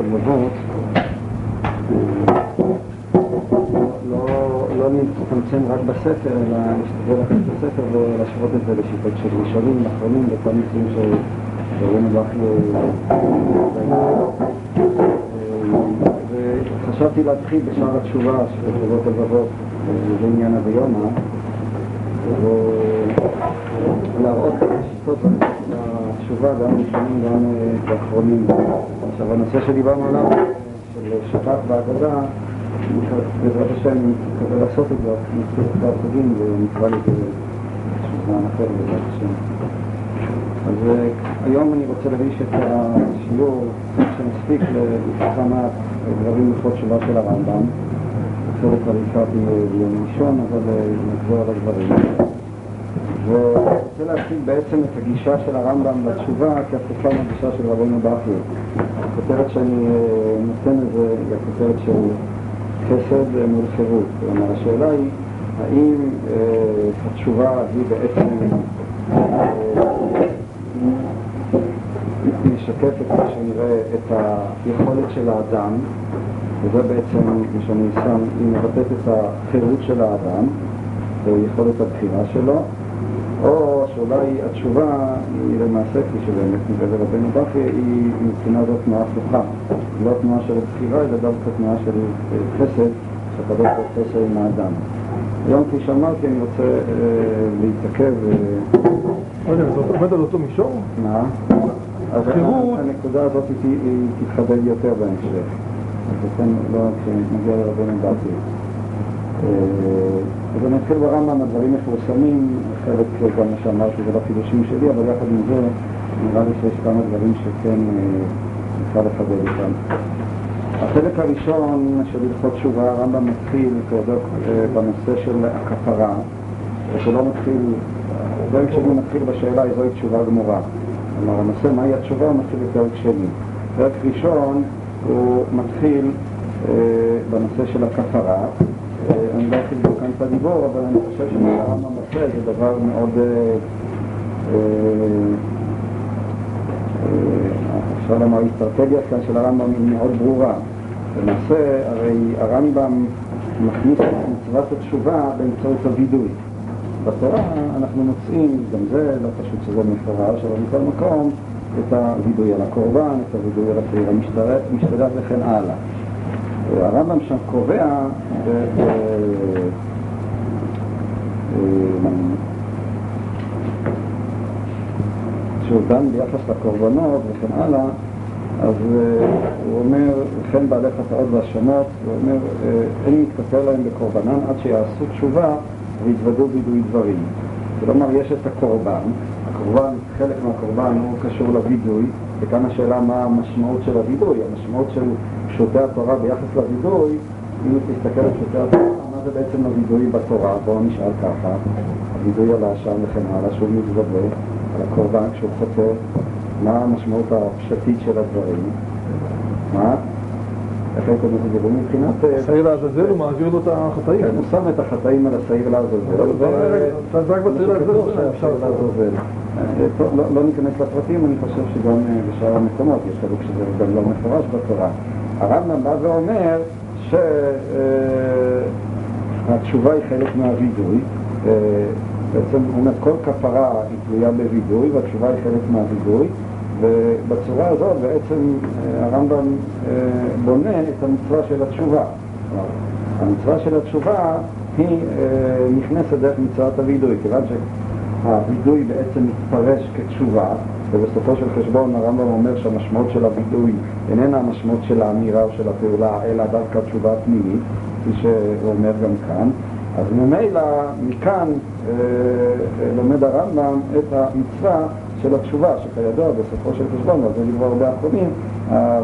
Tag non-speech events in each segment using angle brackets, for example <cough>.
הלבבות, לא, לא נצטמצם רק בספר, אלא להשתדל לקחת את הספר ולהשוות את זה לשיטות של ראשונים, אחרונים, וכל מקרים שרואים בכי וחשבתי להתחיל בשער התשובה של הלבבות הלבבות בעניין הביומא ולהראות את השיטות התשובה, גם ראשונים גם באחרונים. עכשיו, הנושא שדיברנו עליו, של שבת בהגדה, בעזרת השם נקווה לעשות את זה, נתחיל את החגים ונקרא לזה זמן אחר בעזרת השם. אז היום אני רוצה להגיש את השיעור שנספיק לכמה דברים לכבוד תשובה של הרמב"ם. חלק כבר הזכרתי ביום ראשון, אבל נחזור על הדברים. ורוצה להציג בעצם את הגישה של הרמב"ם לתשובה כהפוכה מהגישה של רבנו בכי. הכותרת שאני נותן לזה היא הכותרת של חסד מול חירות. כלומר, השאלה היא האם אה, התשובה היא בעצם אה, משקפת, כמו שנראה, את היכולת של האדם, וזה בעצם מה שאני שם, היא מבטאת את החירות של האדם ויכולת הבחירה שלו, או שאולי התשובה היא למעשה, כפי שבאמת נראה לרבנו בכי, היא מבחינה זאת תנועה הפוכה. לא תנועה של בחירה, אלא דווקא תנועה של חסד, שהקדוש ברוך הוא עושה עם האדם. היום, כפי שאמרתי, אני רוצה אה, להתעכב... רגע, זה עומד על אותו מישור? מה? אז הנקודה הזאת היא תתחדד יותר בהמשך. אז לכן לא כשנגיע לרבנו בכי. אז אני אתחיל ברמב"ם, הדברים מפורסמים, חלק גם מה שאמרתי זה לא חידושים שלי, אבל יחד עם זה נראה לי שיש כמה דברים שכן נוכל לחדד אותם. החלק הראשון של הלכות תשובה, הרמב"ם מתחיל כבודוק בנושא של הכפרה, ושלא מתחיל, הפרק שני מתחיל בשאלה איזוהי תשובה גמורה. כלומר, הנושא מהי התשובה מתחיל בפרק שני. פרק ראשון הוא מתחיל אה, בנושא של הכפרה. אה, אני לא אתחיל כאן את הדיבור, אבל אני חושב שמה שהרמב"ם עושה זה דבר מאוד... אה, אפשר לומר, האסטרטגיה כאן של הרמב"ם היא מאוד ברורה. למעשה, הרי הרמב"ם מכניס את מצוות התשובה באמצעות הווידוי. בתורה אנחנו מוצאים, גם זה לא פשוט שזה מפורש, אבל מכל מקום, את הווידוי על הקורבן, את הווידוי על הפעיל המשתדל וכן הלאה. הרמב"ם שם קובע שהוא דן ביחס לקורבנות וכן הלאה, אז הוא אומר, וכן בעלי חטאות והאשמות, הוא אומר, אין מתכפר להם בקורבנן עד שיעשו תשובה ויתוודו בידוי דברים. כלומר, יש את הקורבן, הקורבן, חלק מהקורבן הוא קשור לוידוי, וכאן השאלה מה המשמעות של הוידוי, המשמעות של פשוטי התורה ביחס לוידוי, אם תסתכל על פשוטי התורה, מה זה בעצם הוידוי בתורה? בואו נשאל ככה, הוידוי על האשם וכן הלאה, שהוא מתוודה על הקורבן כשהוא חוטא, מה המשמעות הפשטית של הדברים? מה? איך היית אומר את זה? מבחינת... שעיר לעזאזל הוא מעביר לו את החטאים. כן, הוא שם את החטאים על השעיר לעזאזל. זה רק בשעיר לעזאזל. לא ניכנס לפרטים, אני חושב שגם בשאר המקומות יש חלק שזה גם לא מפורש בתורה. הרמב"ם בא ואומר שהתשובה היא חלק מהווידוי. בעצם הוא אומר כל כפרה היא תלויה בווידוי והתשובה היא חלק מהווידוי ובצורה הזאת בעצם הרמב"ם בונה את המצווה של התשובה. המצווה של התשובה היא נכנסת דרך מצוות הווידוי, כיוון שהווידוי בעצם מתפרש כתשובה ובסופו של חשבון הרמב"ם אומר שהמשמעות של הווידוי איננה המשמעות של האמירה או של הפעולה אלא דווקא תשובה פנימית, כפי שהוא אומר גם כאן. אז ממילא מכאן אה, לומד הרמב"ם את המצווה של התשובה, שכידוע בסופו של חשבון, ועל זה דיברו הרבה אחרונים,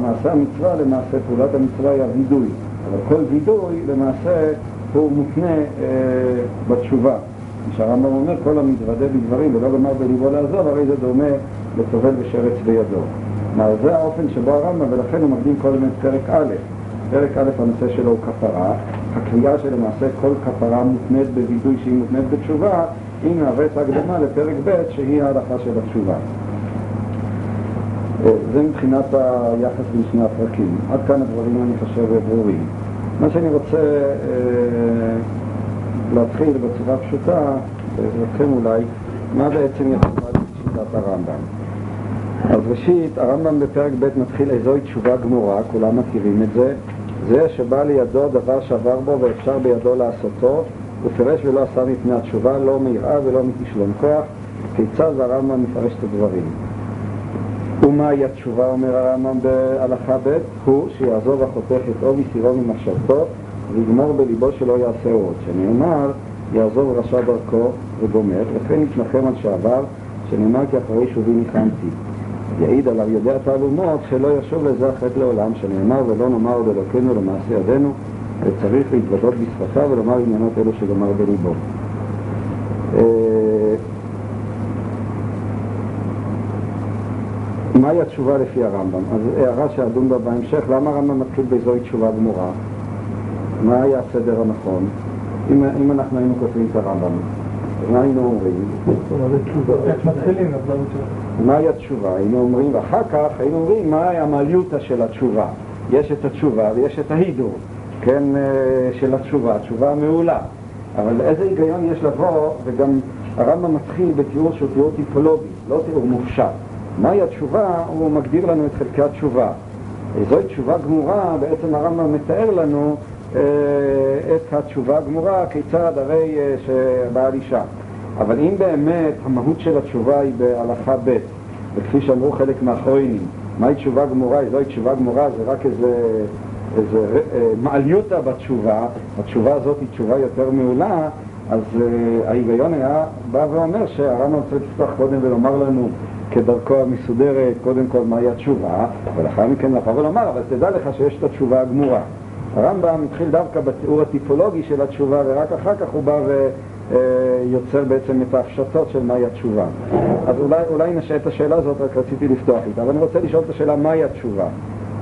מעשה המצווה למעשה, פעולת המצווה היא הווידוי, אבל כל וידוי למעשה הוא מותנה אה, בתשובה. כשהרמב"ם אומר כל המתוודה בדברים ולא גמר בליבו לעזוב, הרי זה דומה לטובל ושרץ בידו. כלומר, זה האופן שבו הרמב"ם, ולכן הוא מקדים קודם את פרק א'. פרק א', הנושא שלו הוא כפרה. הקביעה שלמעשה כל כפרה מותנית בווידוי שהיא מותנית בתשובה, היא מהווה את ההקדמה לפרק ב' שהיא ההלכה של התשובה. אה, זה מבחינת היחס בין שני הפרקים. עד כאן הדברים אני חושב ברורים. מה שאני רוצה אה, להתחיל בצורה פשוטה, בעזרתכם אולי, מה בעצם יכולה לשיטת הרמב"ם. אז ראשית, הרמב"ם בפרק ב' מתחיל איזוהי תשובה גמורה, כולם מכירים את זה, זה שבא לידו דבר שעבר בו ואפשר בידו לעשותו, הוא פירש ולא עשה מפני התשובה, לא מיראה ולא מכישלון כוח, כיצד הרמב"ם מפרש את הדברים. ומהי התשובה, אומר הרמב"ם בהלכה ב', הוא שיעזוב החותך את עובי סירו ממחשבתו ויגמור בליבו שלא יעשה עוד, שנאמר יעזוב רשע דרכו וגומר, וכן יתנחם על שעבר, שנאמר כי אחרי שובי ניחמתי. יעיד עליו יודע תעלומות שלא ישוב לזה החטא לעולם, שנאמר ולא נאמר עוד אלוקינו למעשה ידינו, וצריך להתוודות בשפתיו ולומר עניינות אלו שגמר בליבו. אה, מהי התשובה לפי הרמב"ם? אז הערה שאדון בה בהמשך, למה הרמב"ם מתחיל בזוהי תשובה גמורה? מה היה הסדר הנכון? אם, אם אנחנו היינו כותבים את הרמב"ם, מה היינו אומרים? מהי התשובה? היינו אומרים, ואחר כך היינו אומרים מהי המליוטה של התשובה. יש את התשובה ויש את ההידור, כן, אה, של התשובה, התשובה המעולה. אבל איזה היגיון יש לבוא, וגם הרמב"ם מתחיל בתיאור שהוא תיאור טיפולוגי, לא תיאור מופשט. מהי התשובה? הוא מגדיר לנו את חלקי התשובה. זוהי תשובה גמורה, בעצם הרמב"ם מתאר לנו אה, את התשובה הגמורה, כיצד הרי אה, שבעל אישה. אבל אם באמת המהות של התשובה היא בהלכה ב', וכפי שאמרו חלק מהאחרונים, מהי תשובה גמורה? זוהי תשובה גמורה, זה רק איזה, איזה אה, מעליותה בתשובה, התשובה הזאת היא תשובה יותר מעולה, אז ההיגיון היה בא ואומר שהרמב"ם צריך לפתוח קודם ולומר לנו כדרכו המסודרת, קודם כל מהי התשובה, ולאחר מכן לבוא ולומר, אבל תדע לך שיש את התשובה הגמורה. הרמב"ם התחיל דווקא בתיאור הטיפולוגי של התשובה, ורק אחר כך הוא בא ויוצר בעצם את ההפשטות של מהי התשובה. אז אולי, אולי נשאל את השאלה הזאת, רק רציתי לפתוח איתה, אבל אני רוצה לשאול את השאלה מהי התשובה?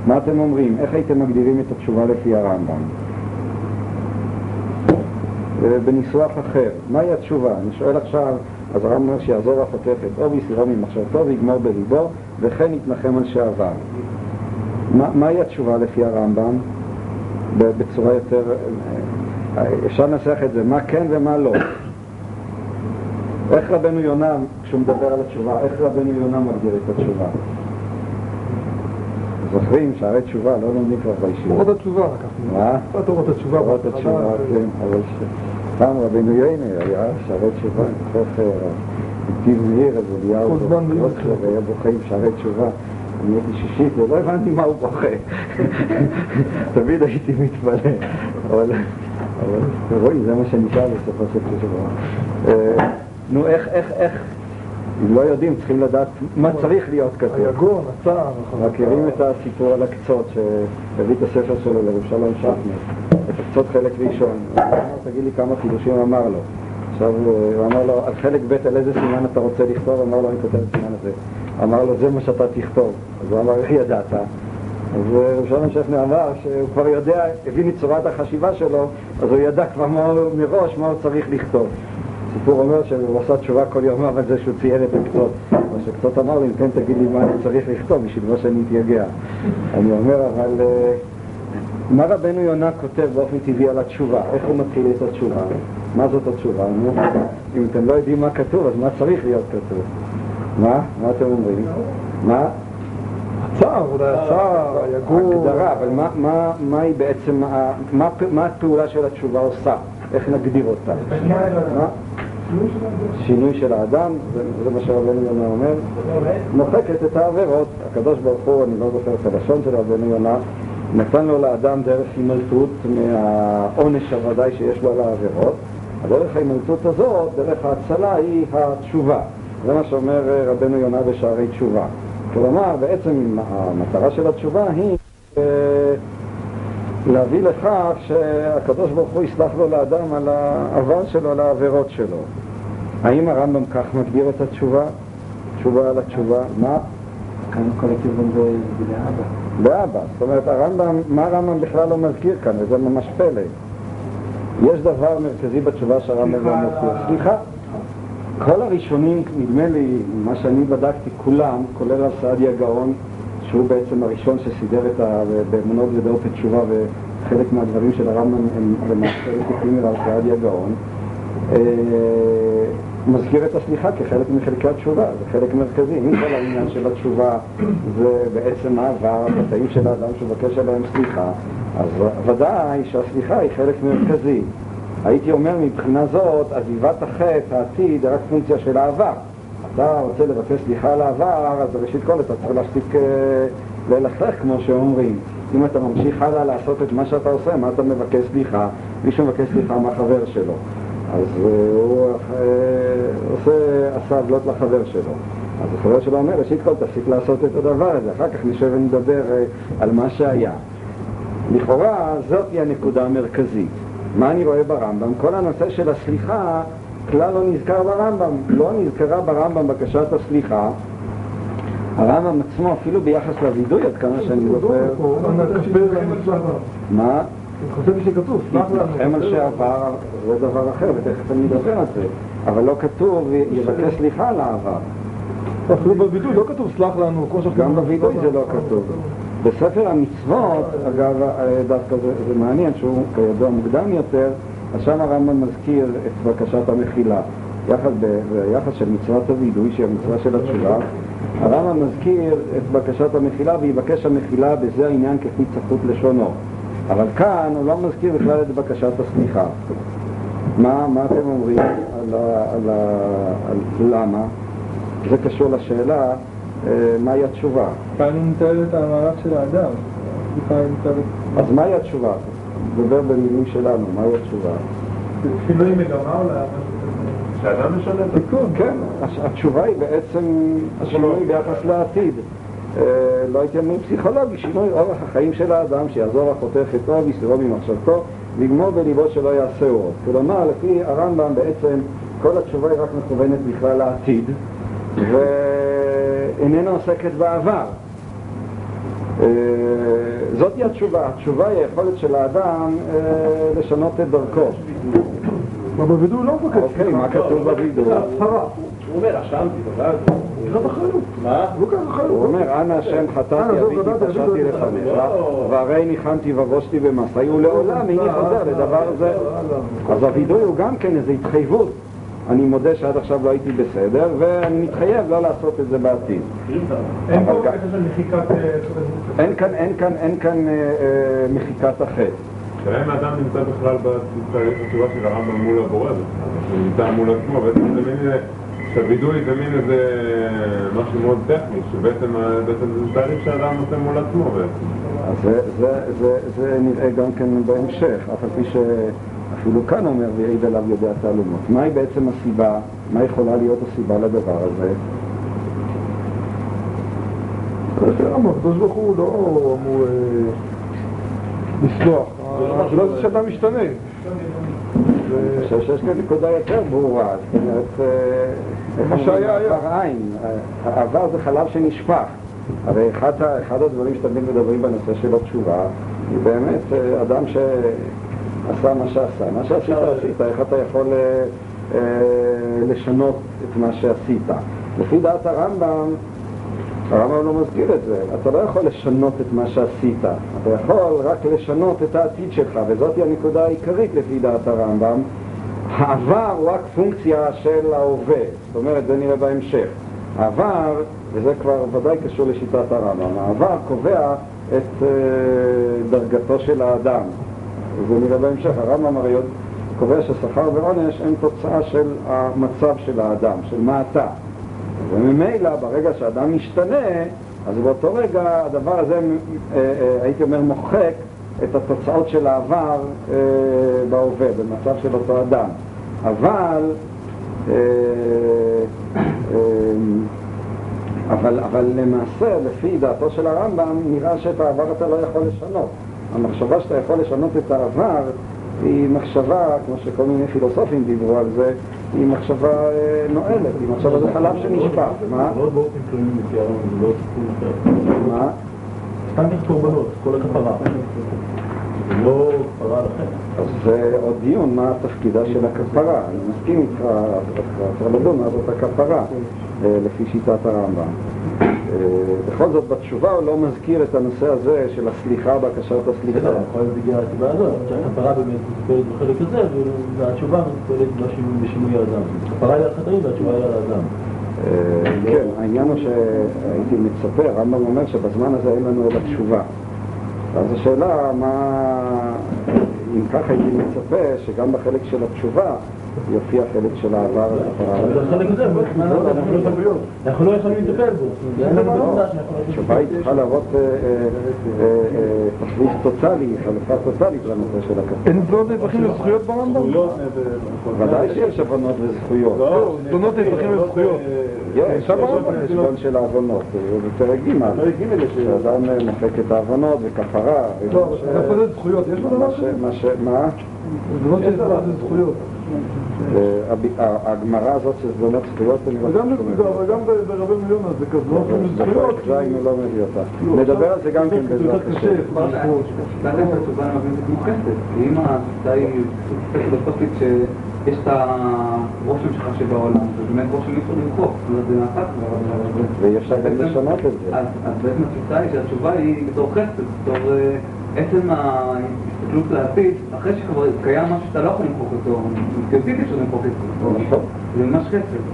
מה אתם אומרים? איך הייתם מגדירים את התשובה לפי הרמב"ם? בניסוח אחר, מהי התשובה? אני שואל עכשיו, אז הרמב"ם שיעזור החותך את אור ויסירו ממחשבתו ויגמור בליבו וכן יתנחם על שעבר. מה, מהי התשובה לפי הרמב"ם? בצורה יותר... אפשר לנסח את זה, מה כן ומה לא. איך רבנו יונה, כשהוא מדבר על התשובה, איך רבנו יונה מגדיר את התשובה? זוכרים שערי תשובה, לא לומדים כבר בישיבה. תורות התשובה לקחנו. מה? תורות התשובה. תורות התשובה, כן, אבל פעם רבנו יונה היה שערי תשובה, חופר, נתיב מאיר, אז אליהו, והיה בוכה עם שערי תשובה. אני הייתי שישית ולא הבנתי מה הוא בוכה. <laughs> תמיד הייתי מתפלא. רואי, זה מה שנשאר בסופו של שבוע. אה, נו, איך, איך, איך, אם לא יודעים, צריכים לדעת מה צריך להיות כתוב. היגון, הצער. מכירים את הסיפור על הקצות שהביא את הספר שלו לרב שלום שחמר, את הקצות חלק ראשון. תגיד לי כמה חידושים אמר לו. עכשיו הוא אמר לו, על חלק ב' על איזה סימן אתה רוצה לכתוב? אמר לו, אני כותב את הסימן הזה. אמר לו, זה מה שאתה תכתוב. אז הוא אמר, איך ידעת? אז רב שלום שכנר אמר שהוא כבר יודע, הבין את צורת החשיבה שלו, אז הוא ידע כבר מראש מה הוא צריך לכתוב. הסיפור אומר שהוא עשה תשובה כל יום אבל זה שהוא צייר את הקצות. מה שקצות אמר לי, כן תגיד לי מה אני צריך לכתוב בשביל מה שאני אתייגע. אני אומר, אבל מה רבנו יונה כותב באופן טבעי על התשובה? איך הוא מתחיל את התשובה? מה זאת התשובה? אם אתם לא יודעים מה כתוב, אז מה צריך להיות כתוב? מה? מה אתם אומרים? מה? הצער, אולי הצער, היגור. הגדרה, אבל מה, מה, מה היא בעצם, מה, מה הפעולה של התשובה עושה? איך נגדיר אותה? שינוי של האדם, זה מה שרבנו יונה אומר, מוחקת את העבירות. הקדוש ברוך הוא, אני לא זוכר את הלשון של רבנו יונה, נתן לו לאדם דרך הימלטות מהעונש הוודאי שיש לו על העבירות. הדרך ההימלטות הזאת, דרך ההצלה, היא התשובה. זה מה שאומר רבנו יונה בשערי תשובה. כלומר, בעצם המטרה של התשובה היא אה, להביא לכך שהקדוש ברוך הוא יסלח לו לאדם על העבר שלו, על העבירות שלו. האם הרמב"ם כך מגדיר את התשובה? תשובה על התשובה, מה? כאן כל הכיוון זה באבא. באבא, זאת אומרת, הרמב"ם, מה הרמב"ם בכלל לא מזכיר כאן, וזה ממש פלא. יש דבר מרכזי בתשובה שהרמב"ם לא מזכיר. סליחה, כל הראשונים, נדמה לי, מה שאני בדקתי, כולם, כולל הסעדיה גאון, שהוא בעצם הראשון שסידר את ה... באמונות ודעות התשובה וחלק מהדברים של הרמב"ם הם למעשה רחוקים אליו סעדיה גאון אה, מזכיר את הסליחה כחלק מחלקי התשובה, זה חלק מרכזי. אם כל העניין של התשובה זה בעצם העבר, החטאים של האדם שמבקש עליהם סליחה, אז ודאי שהסליחה היא חלק מרכזי. הייתי אומר מבחינה זאת, עזיבת החטא, העתיד, רק פונקציה של העבר. אתה רוצה לבקש סליחה על העבר, אז ראשית כל אתה צריך להפסיק אה, ללכלך כמו שאומרים. אם אתה ממשיך הלאה לעשות את מה שאתה עושה, מה אתה מבקש סליחה? מישהו מבקש סליחה מהחבר שלו. אז אה, הוא אה, עושה, עשה עוולות לחבר שלו. אז החבר שלו אומר, ראשית כל תפסיק לעשות את הדבר הזה, אחר כך נשב ונדבר על מה שהיה. לכאורה זאת היא הנקודה המרכזית. מה אני רואה ברמב"ם? כל הנושא של הסליחה כלל לא נזכר ברמב"ם. לא נזכרה ברמב"ם בקשת הסליחה. הרמב"ם עצמו, אפילו ביחס לווידוי, עד כמה שאני זוכר... מה? חשבתי שכתוב, סלח לנו. על שעבר זה דבר אחר, ותכף אני אדבר על זה. אבל לא כתוב יבקש סליחה על העבר. אפילו בביטוי לא כתוב סלח לנו, כמו שאנחנו... גם בווידוי זה לא כתוב. בספר המצוות, אגב, אה, דווקא זה, זה מעניין שהוא כידוע מוקדם יותר, אז שם הרמב"ם מזכיר את בקשת המחילה. יחד ביחס של מצוות הווידוי, שהיא המצווה של התשובה, הרמב"ם מזכיר את בקשת המחילה, ויבקש המחילה בזה העניין כפי צחות לשונו. אבל כאן הוא לא מזכיר בכלל את בקשת הסליחה. מה, מה אתם אומרים על ה, על ה, על למה? זה קשור לשאלה מהי התשובה. כאן הוא מתאר את המהלך של האדם. אז מהי התשובה? נדבר במילים שלנו, מהי התשובה? שינוי מגמה אולי, שאדם משנה את תיקון. כן, התשובה היא בעצם השינוי ביחס לעתיד. אה, לא הייתי אומר פסיכולוגי, שינוי אורח החיים של האדם, שיעזור החוטא חטאו ויסתרו ממחשבתו, ויגמור בליבו שלא יעשה עוד. כלומר, לפי הרמב"ם בעצם כל התשובה היא רק מכוונת בכלל לעתיד, ואיננה עוסקת בעבר. אה, זאתי התשובה, התשובה היא היכולת של האדם אה, לשנות את דרכו. אבל בווידוי לא מבקש. אוקיי, מה כתוב בווידוי? הצהרה. הוא אומר, אשמתי. לקחת אחריות. מה? הוא אומר, אנא השם חטאתי, אביתי, גדלתי, פשעתי אביתי, לפניך, לא. והרי ניחמתי ובושתי במסעי, ולעולם איני חוזר לדבר זה. אז הווידוי הוא גם כן איזו התחייבות. אני מודה שעד עכשיו לא הייתי בסדר, ואני מתחייב לא לעשות את זה בעתיד. אין פה מחיקת... אה, אין כאן, אין כאן, אין כאן אה, אה, מחיקת החטא. השאלה אם האדם נמצא בכלל בתשובה של הרמב"ם מול הבורא בכלל, הוא נמצא מול עצמו, בעצם זה מין, אה, שהווידוי זה מין איזה משהו מאוד טכני, שבעצם בעצם זה תהליך שהאדם עושה מול עצמו בעצם. אז זה, זה, זה, זה נראה גם כן בהמשך, אף על פי שאפילו כאן אומר ויעיד עליו יודע תעלומות. מהי בעצם הסיבה, מה יכולה להיות הסיבה לדבר הזה? הקדוש ברוך הוא לא אמור אה, לסלוח. השאלה זה שאדם משתנה. אני חושב שיש כאן נקודה יותר ברורה, זאת אומרת, אה, מה שהיה, היה. העבר זה חלב שנשפך. הרי אחד, הדברים שתמיד מדברים בנושא של התשובה, היא באמת אה, אדם שעשה מה שעשה. מה שעשית, עשית, איך אתה יכול אה, אה, לשנות את מה שעשית. לפי דעת הרמב"ם, הרמב"ם לא מזכיר את זה, אתה לא יכול לשנות את מה שעשית, אתה יכול רק לשנות את העתיד שלך, וזאת הנקודה העיקרית לפי דעת הרמב"ם. העבר הוא רק פונקציה של ההווה, זאת אומרת, זה נראה בהמשך. העבר, וזה כבר ודאי קשור לשיטת הרמב"ם, העבר קובע את אה, דרגתו של האדם, וזה נראה בהמשך. הרמב"ם הרי עוד קובע ששכר ועונש הם תוצאה של המצב של האדם, של מה אתה. וממילא ברגע שאדם משתנה, אז באותו רגע הדבר הזה, אה, אה, הייתי אומר, מוחק את התוצאות של העבר אה, בהווה, במצב של אותו אדם. אבל, אבל, אבל למעשה, לפי דעתו של הרמב"ם, נראה שאת העבר אתה לא יכול לשנות. המחשבה שאתה יכול לשנות את העבר היא מחשבה, כמו שכל מיני פילוסופים דיברו על זה, היא מחשבה אה, נואלת, היא מחשבה זה חלב שנשפך. מה? לא באופן כללי הרמב"ם, זה לא סיפור אחר. מה? סתם יש קורבנות, כל הכפרה. זה לא כפרה לכם. אז זה עוד דיון, מה תפקידה של הכפרה. אני מסכים איתך, צריך לדון מה זאת הכפרה, אה, לפי שיטת הרמב"ם. בכל זאת בתשובה הוא לא מזכיר את הנושא הזה של הסליחה, בקשת הסליחה. בסדר, יכול להיות בגלל הסיבה הזאת, שהכפרה באמת מטופלת בחלק הזה, והתשובה מטופלת בשינוי האדם. הכפרה היא על החטאים והתשובה היא על האדם. אה, כן, העניין הוא שהייתי מצפה, הרמב"ם אומר שבזמן הזה אין לנו אלא תשובה. אז השאלה, מה... אם ככה הייתי מצפה שגם בחלק של התשובה יופיע חלק של העבר אבל החלק הזה, אנחנו לא יכולים לטפל בו. לא התשובה היא צריכה להוות אה, אה, אה, תחליף טוטאלי, חלופה טוטאלית לנושא של הכתוב. אין זונות נהפכים לזכויות ברמב"ם? ודאי שיש הבנות וזכויות. לא, זונות נהפכים לזכויות. יש, שם יש ברמב"ם יש חשבון של העוונות, זה בפרק ג', שאדם מוחק את העוונות וכפרה. לא, איפה זה זכויות? יש מה ש- כזה? מה. מה? זונות שיש דבר זה זכויות. אה, הגמרא הזאת של זונות זכויות, אני לא מביא. וגם ברבי מיונה זה כזה, לא לזכויות. בפרק ז' הוא לא מביא אותה. נדבר על זה גם כן זה בעזרת השם. זכויות. זה אם התפיסה היא פילוסופית שיש את הרושם שלך שבעולם, זה באמת רושם אי אפשר למחוק, זאת אומרת זה נעשה כבר, זה- ואי אפשר גם לשנות את זה. אז אז בעצם התפיסה היא שהתשובה היא בתור חסד, בתור אה, עצם ההסתכלות לעתיד, אחרי שכבר קיים משהו שאתה לא יכול למחוק אותו, מציאותית אפשר למחוק את זה. זה ממש חסד.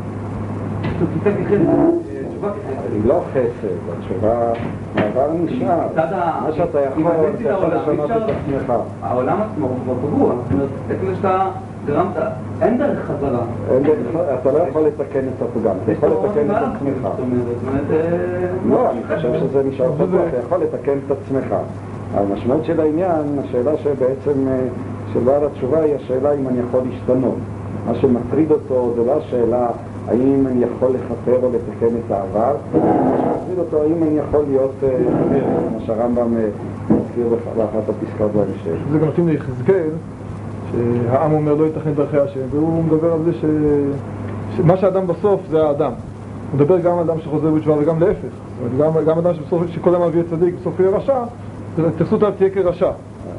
תפיסה כחסד, אה. היא לא חסד, התשובה, העבר נשאר. מה שאתה יכול, אתה יכול לשנות את עצמך. העולם עצמו הוא כבר פגוע, זאת אומרת, עצם שאתה גרמת, אין דרך חזרה. אתה לא יכול לתקן את הפגם, אתה יכול לתקן את עצמך. אה, לא, אני חושב שזה נשאר פתוח, אתה יכול לתקן את עצמך. המשמעות של העניין, השאלה שבעצם, אה, של בעל התשובה היא השאלה אם אני יכול להשתנות. מה שמטריד אותו זה לא השאלה האם אני יכול לכפר או לתקן את העבר, מה שמטריד אותו האם אני יכול להיות, אה, כמו שהרמב"ם אה, מזכיר באח- באחת הפסקאות בהמשך. זה גם מתאים ליחזקאל, שהעם אומר לא ייתכן דרכי השם, והוא מדבר על זה ש... שמה שהאדם בסוף זה האדם. הוא מדבר גם על אדם שחוזר בתשובה וגם להפך. גם, גם אדם שבסוף, שכל אדם יהיה צדיק, בסוף יהיה רשע, אז ההתייחסות אליו תהיה כרשע.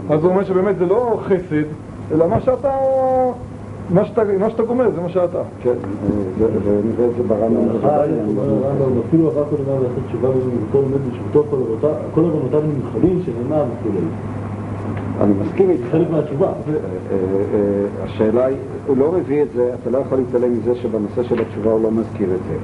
אז הוא אומר שבאמת זה לא חסד, אלא מה שאתה, מה שאתה, מה שאתה גומר זה מה שאתה. כן, אה, זה- ונראה את זה ברמב"ם. הרמב"ם, אפילו עבר קודם היה לעשות תשובה ובמותו עומד בשבתו כל כל עוונותיו נמחלים שנאמר וכולי. אני מסכים איתך. חלק מהתשובה. אה, אה, אה, השאלה היא, הוא לא מביא את זה, אתה לא יכול להתעלם מזה שבנושא של התשובה הוא לא מזכיר את זה.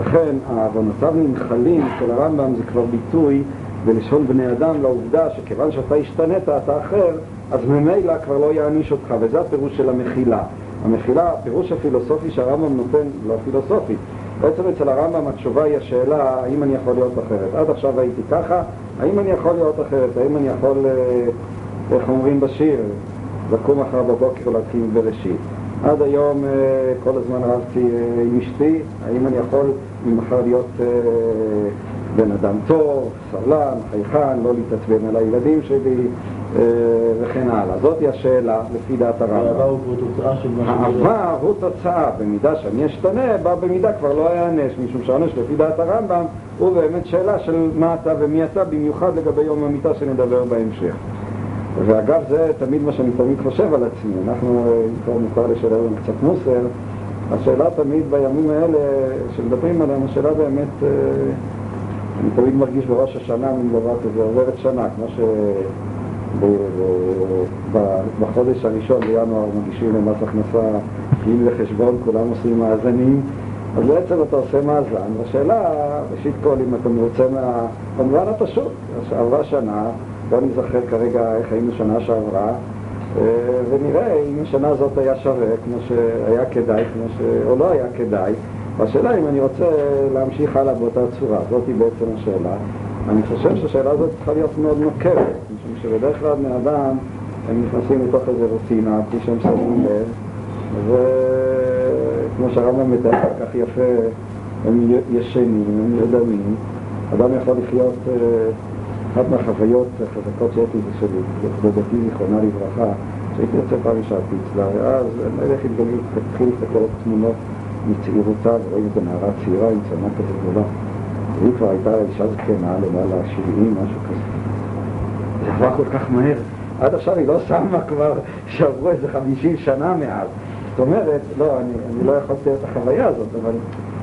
לכן, עוונותיו נמחלים של הרמב"ם זה כבר ביטוי בלשון בני אדם לעובדה שכיוון שאתה השתנית, אתה אחר, אז ממילא כבר לא יעניש אותך, וזה הפירוש של המחילה. המחילה, הפירוש הפילוסופי שהרמב"ם נותן, לא פילוסופי, בעצם אצל הרמב"ם התשובה היא השאלה האם אני יכול להיות אחרת. עד עכשיו הייתי ככה, האם אני יכול להיות אחרת? האם אני יכול... אה, איך אומרים בשיר, לקום מחר בבוקר להתחיל בראשית. עד היום אה, כל הזמן רבתי אה, עם אשתי, האם אני יכול ממחר להיות בן אדם טוב, סבלן, חייכן, לא להתעצבן על הילדים שלי אה, וכן הלאה. זאתי השאלה לפי דעת הרמב"ם. הוא כבר תוצאה של מה העבר הוא תוצאה, במידה שאני אשתנה, בה במידה כבר לא אענש, משום שהעונש לפי דעת הרמב"ם הוא באמת שאלה של מה אתה ומי אתה, במיוחד לגבי יום המיטה שנדבר בהמשך. ואגב, זה תמיד מה שאני תמיד חושב על עצמי. אנחנו, אה, אם כבר מותר לשלם קצת מוסר, השאלה תמיד בימים האלה שמדברים עליהם, השאלה באמת, אה, אני תמיד מרגיש בראש השנה מין דבר כזה, עוברת שנה, כמו ש... בחודש הראשון בינואר מגישים למס הכנסה דין וחשבון, כולם עושים מאזנים, אז בעצם אתה עושה מאזן, והשאלה, ראשית כל, אם אתה מרוצה מה... במובן הפשוט, שעברה שנה, בוא נזכר כרגע איך היינו שנה שעברה, אה, ונראה אם השנה הזאת היה שווה, כמו שהיה כדאי, כמו ש... או לא היה כדאי, והשאלה אם אני רוצה להמשיך הלאה באותה צורה, זאתי בעצם השאלה. אני חושב שהשאלה הזאת צריכה להיות מאוד נוקבת, משום שבדרך כלל בני אדם הם נכנסים לתוך איזה רוטינה, כפי שהם שמים לב, וכמו שהרמב"ם מתאר כל כך יפה, הם ישנים, הם נרדמים, אדם יכול לחיות, אה, אחת מהחוויות החזקות שיש לי זה שלי, דודתי זיכרונה לברכה, שהייתי יוצא פעם ישבתי אצלה, ואז התגלגל, התחיל להסתכל על תמונות מצעירותה, ורואים איזו נערה צעירה עם צמא כזה גדולה. והיא כבר הייתה אישה זקנה, למעלה 70, משהו כזה. זה עבר כל כך מהר. עד עכשיו היא לא שמה כבר, שעברו איזה 50 שנה מאז. זאת אומרת, לא, אני, אני לא יכולתי את החוויה הזאת, אבל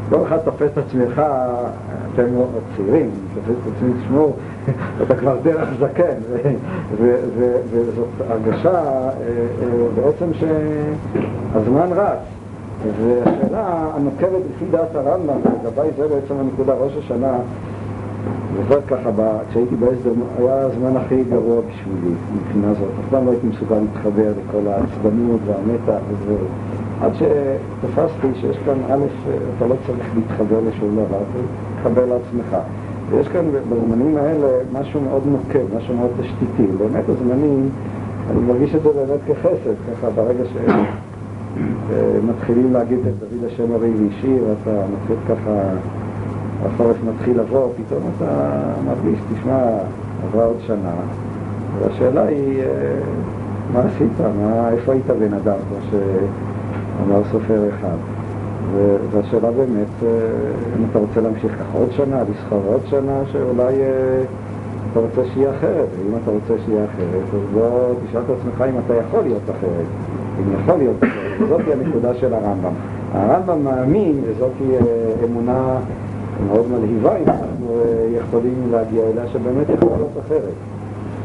כל אחד תופס את עצמך, אתם לא צעירים, תופס את עצמי, תשמעו, <laughs> אתה כבר דרך זקן, וזאת הרגשה אה, אה, בעצם שהזמן רץ. והשאלה הנוקבת לפי דעת הרמב"ם, לגבי זה בעצם הנקודה, ראש השנה, זוכר ככה, כשהייתי בהסדר, היה הזמן הכי גרוע בשבילי מבחינה זאת. אף פעם לא הייתי מסוגל להתחבר לכל העצבנות והמתח וזה. עד שתפסתי שיש כאן, א', אתה לא צריך להתחבר לשום דבר, אתה תתחבר לעצמך. ויש כאן בזמנים האלה משהו מאוד נוקב, משהו מאוד תשתיתי. באמת הזמנים, אני מרגיש את זה באמת כחסד, ככה ברגע שמתחילים להגיד את דוד השם הרי ואישי, ואתה מתחיל ככה, החורף מתחיל לבוא, פתאום אתה מרגיש, תשמע, עברה עוד שנה, והשאלה היא, אה, מה עשית? מה, איפה היית בן אדם? כמו שאמר סופר אחד. והשאלה באמת, אה, אם אתה רוצה להמשיך ככה עוד שנה, לסחור עוד שנה, שאולי אה, אתה רוצה שיהיה אחרת, ואם אתה רוצה שיהיה אחרת, אז בוא תשאל את עצמך אם אתה יכול להיות אחרת, אם יכול להיות אחרת, וזאת היא הנקודה של הרמב"ם. הרמב"ם מאמין, וזאת היא אה, אמונה מאוד מלהיבה, אם אנחנו אה, יכולים להגיע אליה, שבאמת יכול להיות אחרת.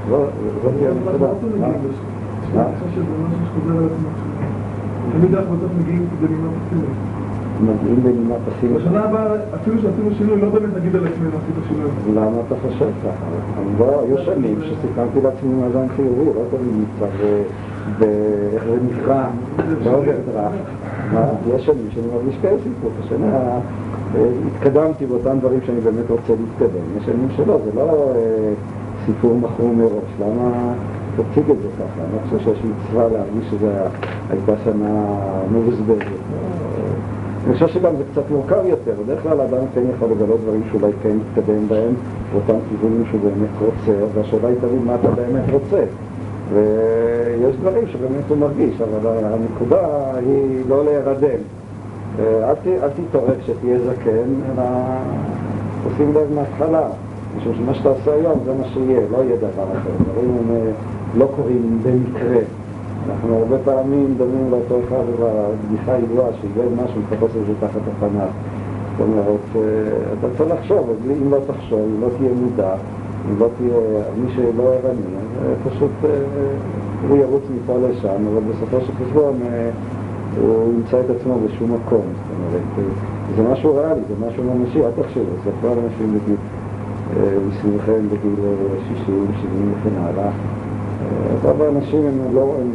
זאת היא הנקודה. מה? מה? תמיד אנחנו בסוף מגיעים בנימה פסימית. מגיעים בנימה פסימית. בשנה הבאה, אפילו שעשינו שינוי, לא באמת נגיד על עצמנו עשית שינוי. למה אתה חושב ככה? לא, היו שנים שסיכמתי לעצמי מאזן חיובי, לא תמיד נמצא באיך זה נקרא, באוברדרפט. מה, יש שנים שאני מרגיש כאסיפות, השנה אה, התקדמתי באותם דברים שאני באמת רוצה להתקדם. יש שנים שלא, זה לא אה, סיפור מכור מראש. למה תציג את זה ככה? אני חושב שיש מצווה להרגיש שזו הייתה שנה מבוזבזת. אני חושב שגם זה קצת מורכב יותר, בדרך כלל האדם כן יכול לגלות דברים שאולי כן יתקדם בהם, באותם כיוונים שהוא באמת רוצה, והשאלה היא תמיד מה אתה באמת רוצה. ויש דברים שבאמת הוא מרגיש, אבל הנקודה היא לא להירדם. אה, אל ת- אל תתעורר כשתהיה זקן, אלא תשים לב מההתחלה, משום שמה שאתה עושה היום זה מה שיהיה, לא יהיה דבר אחר. דברים הם אה, לא קורים במקרה. אנחנו הרבה פעמים דומים לאותו אחד בבדיחה ידועה שאיבד משהו, מחפש את זה תחת הפנס. זאת אומרת, אה, אתה צריך לחשוב, אם לא תחשוב, אם לא תהיה מודע, לא תהיה, מי שלא ערני, אה, פשוט אה, הוא ירוץ מפה לשם, אבל בסופו של חשבון אה, הוא ימצא את עצמו בשום מקום. זאת אומרת, אה, זה משהו ריאלי, זה משהו ממשי, אל תחשבו, זה כבר אנשים בגיל, אה, מסביבכם בגיל אה, 60, 70 וכן הלאה. אה, רוב האנשים הם לא, הם,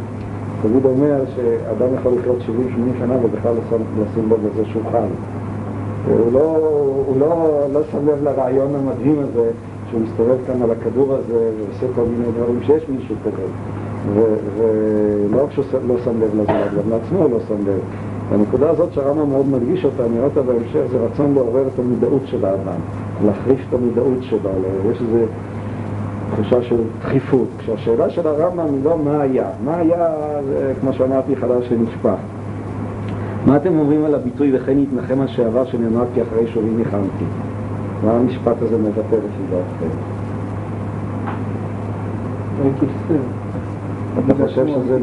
תמיד אומר שאדם יכול לחיות 70-80 שנה ובכלל לשים לזה שהוא חי. הוא לא, הוא לא, לא שם לב לרעיון המדהים הזה שהוא מסתובב כאן על הכדור הזה ועושה כל מיני דברים שיש מישהו כזה. ולא רק שהוא לא שם לב לזה, גם לעצמו הוא לא שם לב. והנקודה הזאת שהרמב"ם מאוד מדגיש אותה, נראה אותה בהמשך, זה רצון לעורר את המודעות של האדם, להחריף את המודעות שלו, יש איזה תחושה של דחיפות. כשהשאלה של הרמב"ם היא לא מה היה, מה היה, זה כמו שאמרתי, חדש שנשפך. מה אתם אומרים על הביטוי וכן יתנחם על שעבר שנאמר כי אחרי שובי ניחמתי? מה המשפט הזה מבטא לפי דעתכם? אתה חושב שזה...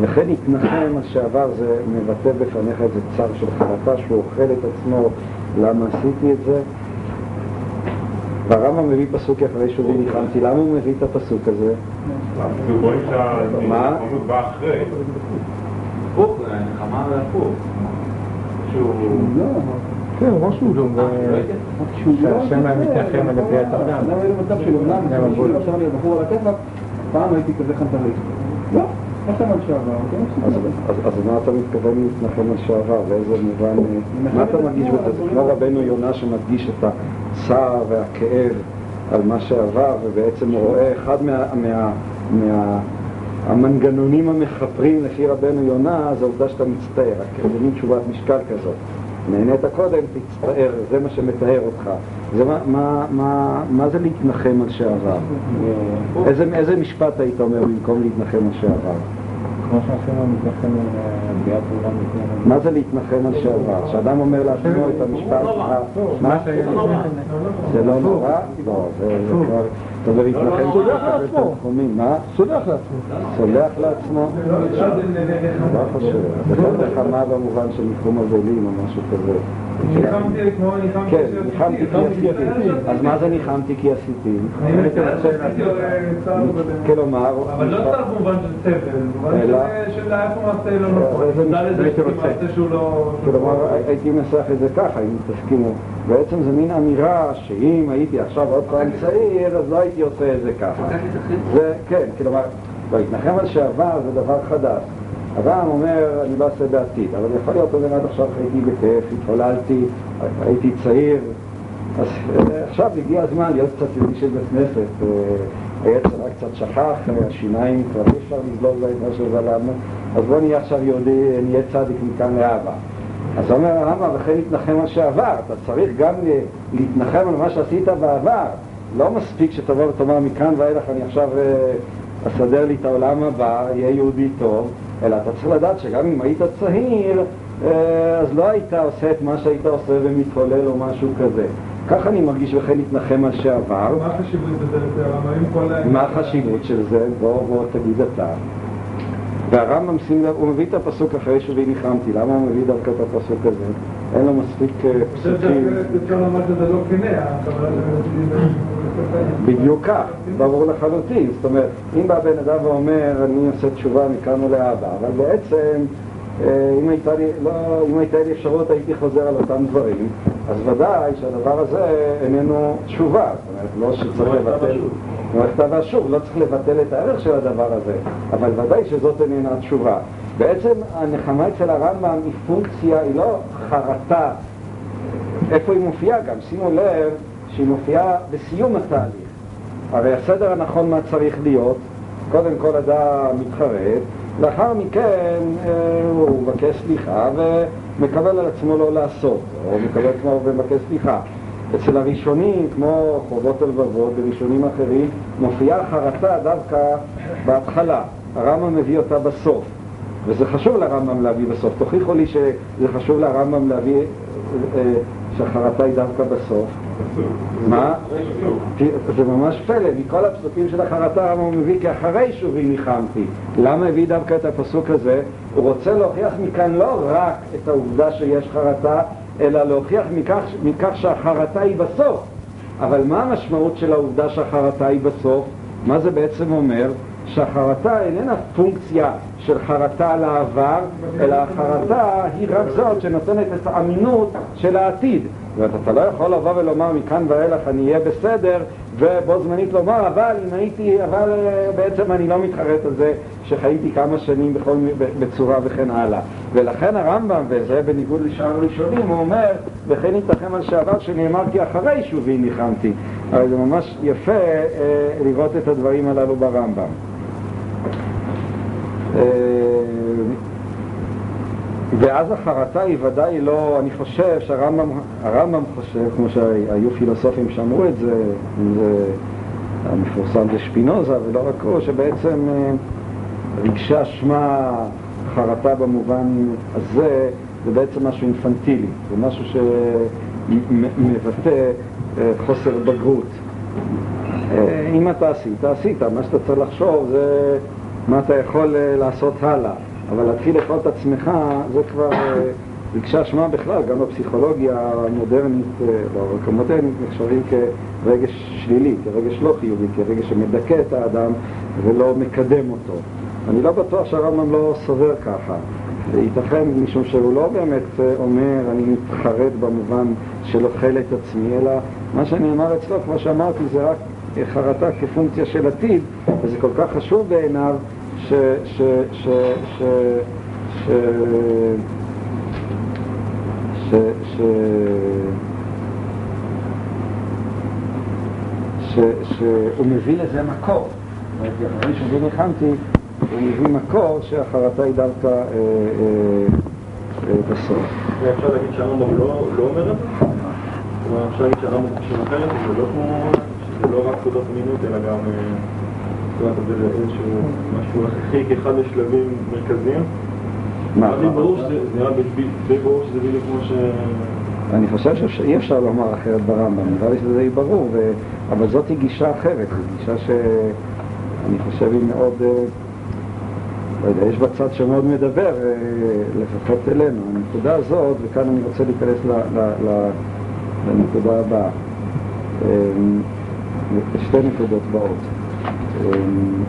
וכן יתנחם על שעבר זה מבטא בפניך איזה צר של חרטה שהוא אוכל את עצמו, למה עשיתי את זה? והרמב"ם מביא פסוק אחרי שובי ניחמתי, למה הוא מביא את הפסוק הזה? אחרי. הפוך, זה נחמה והפוך. שהוא... כן, משהו גם... שהשם היה מתנחם על נביאת אדם. למה היה מצב של אומנם. עכשיו אני בחור על הכיפאק, פעם הייתי כזה חנטריסט. לא, לא שם על שעבר, כן, אז, מה אתה מתכוון להתנחם על שעבר? באיזה מובן, מה אתה מרגיש בזה? זה כמו רבנו יונה שמדגיש את הצער והכאב על מה שעבר, ובעצם הוא רואה אחד מה, מה, מה, המנגנונים המכפרים לפי רבנו יונה, זה העובדה שאתה מצטער, זה מין תשובת משקל כזאת. נהנית קודם, תצטער, זה מה שמתאר אותך. זה מה, מה, מה, מה זה להתנחם על שעבר? איזה, איזה משפט היית אומר במקום להתנחם על שעבר? כמו שעשינו מתנחם על ביאת עולם לפני המדינה. מה זה להתנחם על שעבר? כשאדם אומר לעצמו את המשפט, מה- מה זה לא נורא? לא, זה זה כבר, אומר להתנחם, סולח לקבל לעצמו. תנחומים, מה? סולח לעצמו. סולח לעצמו? לא חושב, לא נחמה במובן של ניחום אבלים או משהו כזה. ניחמתי כן, ניחמתי כי עשיתי. אז מה זה ניחמתי כי עשיתי? צער בדרך. כלומר, אבל לא צער במובן של סבל, במובן של- איפה מעשה לא נכון. איזה. מעשה שהוא לא... כלומר, הייתי מנסח את זה ככה, אם תסכימו. בעצם זה מין אמירה שאם הייתי עכשיו עוד פעם צעיר, אז לא הייתי עושה את זה ככה. זה, כן, כלומר, לא, להתנחם על שעבר זה דבר חדש. אברהם אומר, אני לא אעשה בעתיד, אבל יכול להיות, אומר, עד עכשיו חייתי בכיף, התחוללתי, הייתי צעיר, אז אה, עכשיו הגיע הזמן להיות קצת יהודי של בית כנסת. אה, היצר רק קצת שכח, אה, השיניים כבר אי אפשר לסלול להם מה שזלמנו, אז בוא נהיה עכשיו יהודי, נהיה צדיק מכאן להבא. אז אומר הרמב"ם, וכן להתנחם על שעבר, אתה צריך גם להתנחם על מה שעשית בעבר. לא מספיק שתבוא ותאמר מכאן ואילך אני עכשיו אסדר לי את העולם הבא, אהיה יהודי טוב, אלא אתה צריך לדעת שגם אם היית צעיר, אה, אז לא היית עושה את מה שהיית עושה ומתהולל או משהו כזה. כך אני מרגיש וכן להתנחם על שעבר. מה החשיבות? האם כל... מה החשיבות של זה? בוא, בוא תגיד אתה. והרמב"ם, שים לב, הוא מביא את הפסוק אחרי שבי ניחמתי. למה הוא מביא דווקא את הפסוק הזה? אין לו מספיק אה, פסוקים. לא של... בדיוק כך, ברור לחלוטין. זאת אומרת, אם בא בן אדם ואומר, אני עושה תשובה מכאן ולהבא, אבל בעצם, אם הייתה לי, לא, אם הייתה לי אפשרות הייתי חוזר על אותם דברים, אז ודאי שהדבר הזה איננו תשובה. זאת אומרת, לא שצריך לבטל, כמו הכתב והשוב, לא צריך לבטל את הערך של הדבר הזה, אבל ודאי שזאת איננה תשובה. בעצם הנחמה אצל הרמב"ם היא פונקציה, היא לא חרטה איפה היא מופיעה גם? שימו לב שהיא מופיעה בסיום התהליך. הרי הסדר הנכון מה צריך להיות, קודם כל אדם מתחרט, לאחר מכן אה, הוא מבקש סליחה ומקבל על עצמו לא לעשות, או מקבל כמו ומבקש סליחה. אצל הראשונים, כמו חובות הלבבות, בראשונים אחרים, מופיעה חרטה דווקא בהתחלה. הרמב"ם מביא אותה בסוף. וזה חשוב לרמב"ם להביא בסוף. תוכיחו לי שזה חשוב לרמב"ם להביא, אה, שהחרטה היא דווקא בסוף. מה? זה ממש פלא, מכל הפסוקים של החרטה הרמב"ם מביא כי אחרי שובי ניחמתי. למה הביא דווקא את הפסוק הזה? הוא רוצה להוכיח מכאן לא רק את העובדה שיש חרטה, אלא להוכיח מכך, מכך שהחרטה היא בסוף. אבל מה המשמעות של העובדה שהחרטה היא בסוף? מה זה בעצם אומר? שהחרטה איננה פונקציה של חרטה על העבר, אלא החרטה היא רק זאת שנותנת את האמינות של העתיד. זאת אומרת, אתה לא יכול לבוא ולומר מכאן ואילך אני אהיה בסדר, ובו זמנית לומר, אבל אם הייתי, אבל אה, בעצם אני לא מתחרט על זה שחייתי כמה שנים בכל, בצורה וכן הלאה. ולכן הרמב"ם, וזה בניגוד לשאר הראשונים, הוא אומר, וכן יתנחם על שעבר שנאמר כי אחרי שובי ניחמתי. אבל זה ממש יפה אה, לראות את הדברים הללו ברמב"ם. אה, ואז החרטה היא ודאי לא, אני חושב שהרמב"ם הרמב"ם חושב, כמו שהיו פילוסופים שאמרו את זה, זה המפורסם זה שפינוזה ולא רק הוא, שבעצם אה, רגשי אשמה, חרטה במובן הזה, זה בעצם משהו אינפנטילי, זה משהו שמבטא אה, חוסר בגרות. אה, אם אתה עשית, עשית, מה שאתה צריך לחשוב זה מה אתה יכול לעשות הלאה, אבל להתחיל לאכול את עצמך זה כבר אה, רגשי אשמה בכלל, גם בפסיכולוגיה המודרנית, אה, לא רק המודרנית, נחשבים כרגש שלילי, כרגש לא חיובי, כרגש שמדכא את האדם ולא מקדם אותו. אני לא בטוח שהרמב"ם לא סובר ככה. ייתכן משום שהוא לא באמת אה, אומר אני מתחרט במובן של אוכל את עצמי, אלא מה שנאמר אצלו, כמו שאמרתי, זה רק חרטה כפונקציה של עתיד, וזה כל כך חשוב בעיניו ש... ש... ש... ש... ש... ש... ש... ש... שהוא מביא לזה מקור. זאת אומרת, אחרי שבי ניחמתי, הוא מביא מקור שהחרטה היא דווקא אה, אה, אה, בסוף. אפשר להגיד שהרמב"ם לא לא אומר את זה? כלומר, אפשר להגיד שהרמב"ם חושב אחרת, שזה לא כמו, שזה לא רק תעודות אמינות, אלא גם, אה, אומרת, זה איזשהו משהו הכרחי כאחד השלבים מרכזיים. מה? נראה לי ברור שזה בדיוק כמו ש... אני חושב שאי אפשר לומר אחרת ברמב"ם, נראה לי שזה די ברור, ו... אבל זאת גישה אחרת, זו גישה שאני חושב היא מאוד... אה, לא יודע, יש בצד שמאוד מדבר, אה, לפחות אלינו. הנקודה הזאת, וכאן אני רוצה להיכנס ל- ל- ל- לנקודה הבאה. אמ, שתי נקודות באות. אמ,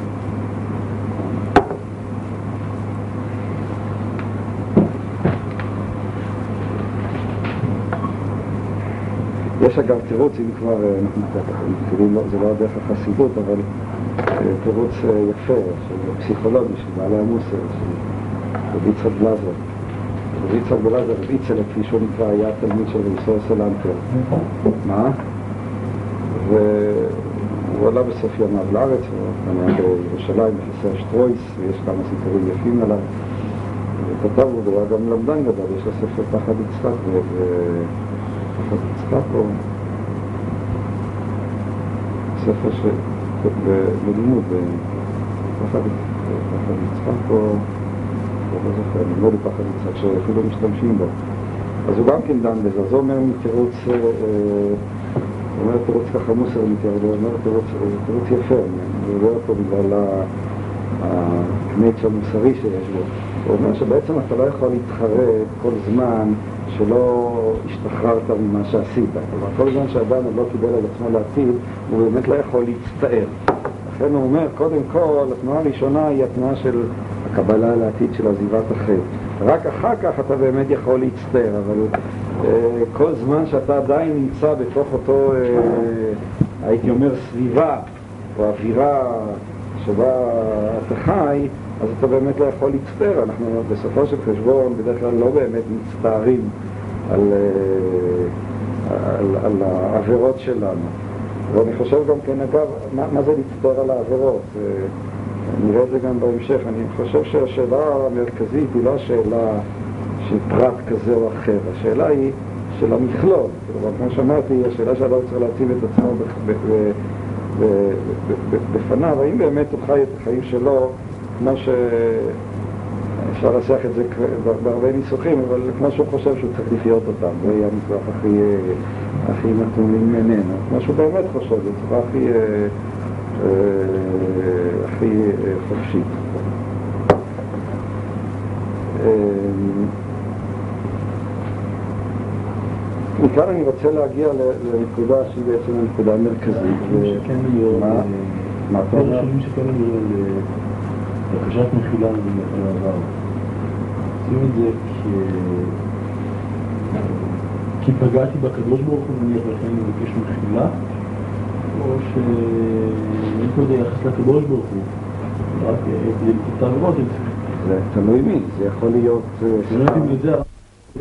יש אגב תירוץ, אם כבר אה, אנחנו מתחילים, לא- זה לא הדרך החסידות, אבל אה, תירוץ אה, יפה, של פסיכולוגי, של בעלי המוסר, של רבי יצחק בלזר. רבי יצחק בלזר, רבי יצחק, כפי שהוא נקרא, היה תלמיד של רבי ישראל סלנטר. מה? והוא עלה בסוף ימיו לארץ, הוא היה בירושלים, בחסר שטרויס, ויש כמה סיפורים יפים עליו. הוא כתב, הוא היה גם למדן גדול, יש לו ספר פחד יצחק, ו- פחד יצחק או ספר ש... בלימוד, פחד יצחק או... לא זוכר, נדמה לי פחד יצחק, שאפילו משתמשים בו. אז הוא גם כן דן בזה, הוא אומר מתירוץ, אה, אומר תירוץ ככה מוסרניק, אבל הוא אומר תירוץ, יפה, אני מדבר אותו בגלל ה- הקניץ' המוסרי שיש בו. הוא אומר שבעצם אתה לא יכול להתחרט כל זמן שלא השתחררת ממה שעשית. כלומר, כל זמן שאדם עוד לא קיבל על עצמו לעתיד, הוא באמת לא יכול להצטער. לכן הוא אומר, קודם כל, התנועה הראשונה היא התנועה של הקבלה לעתיד של עזיבת החטא. רק אחר כך אתה באמת יכול להצטער, אבל אה, כל זמן שאתה עדיין נמצא בתוך אותו, אה, הייתי אומר, סביבה או אווירה שבה אתה חי, אז אתה באמת לא יכול להצטער. אנחנו בסופו של חשבון בדרך כלל לא באמת מצטערים על, אה, על, על העבירות שלנו. ואני חושב גם כן, אגב, מה, מה זה להצטער על העבירות? אה, נראה את זה גם בהמשך. אני חושב שהשאלה המרכזית היא לא השאלה של פרט כזה או אחר, השאלה היא של המכלול. כלומר, כמו שאמרתי, השאלה שאדם צריך להציב את עצמו בפניו, האם באמת הוא חי את החיים שלו כמו ש... אפשר לנסח את זה בהרבה ניסוחים, אבל כמו שהוא חושב שהוא צריך לחיות אותם, זה יהיה הניסוח הכי, הכי מתאים ממנו. כמו שהוא באמת חושב, בצורה הכי, אה, הכי אה, חופשית. אה, מכאן אני רוצה להגיע לנקודה שהיא בעצם הנקודה המרכזית. מה? אתה אומר? ראשונים שכן היו על בקשת מחילה על העבר. עושים את זה. כי פגעתי בקדוש ברוך הוא נניח ולכן אני מבקש מחילה, או שאין פה איזה יחס לקדוש ברוך הוא. רק אה, כדי עבירות. זה תלוי מי, זה יכול להיות... אה, אני לא.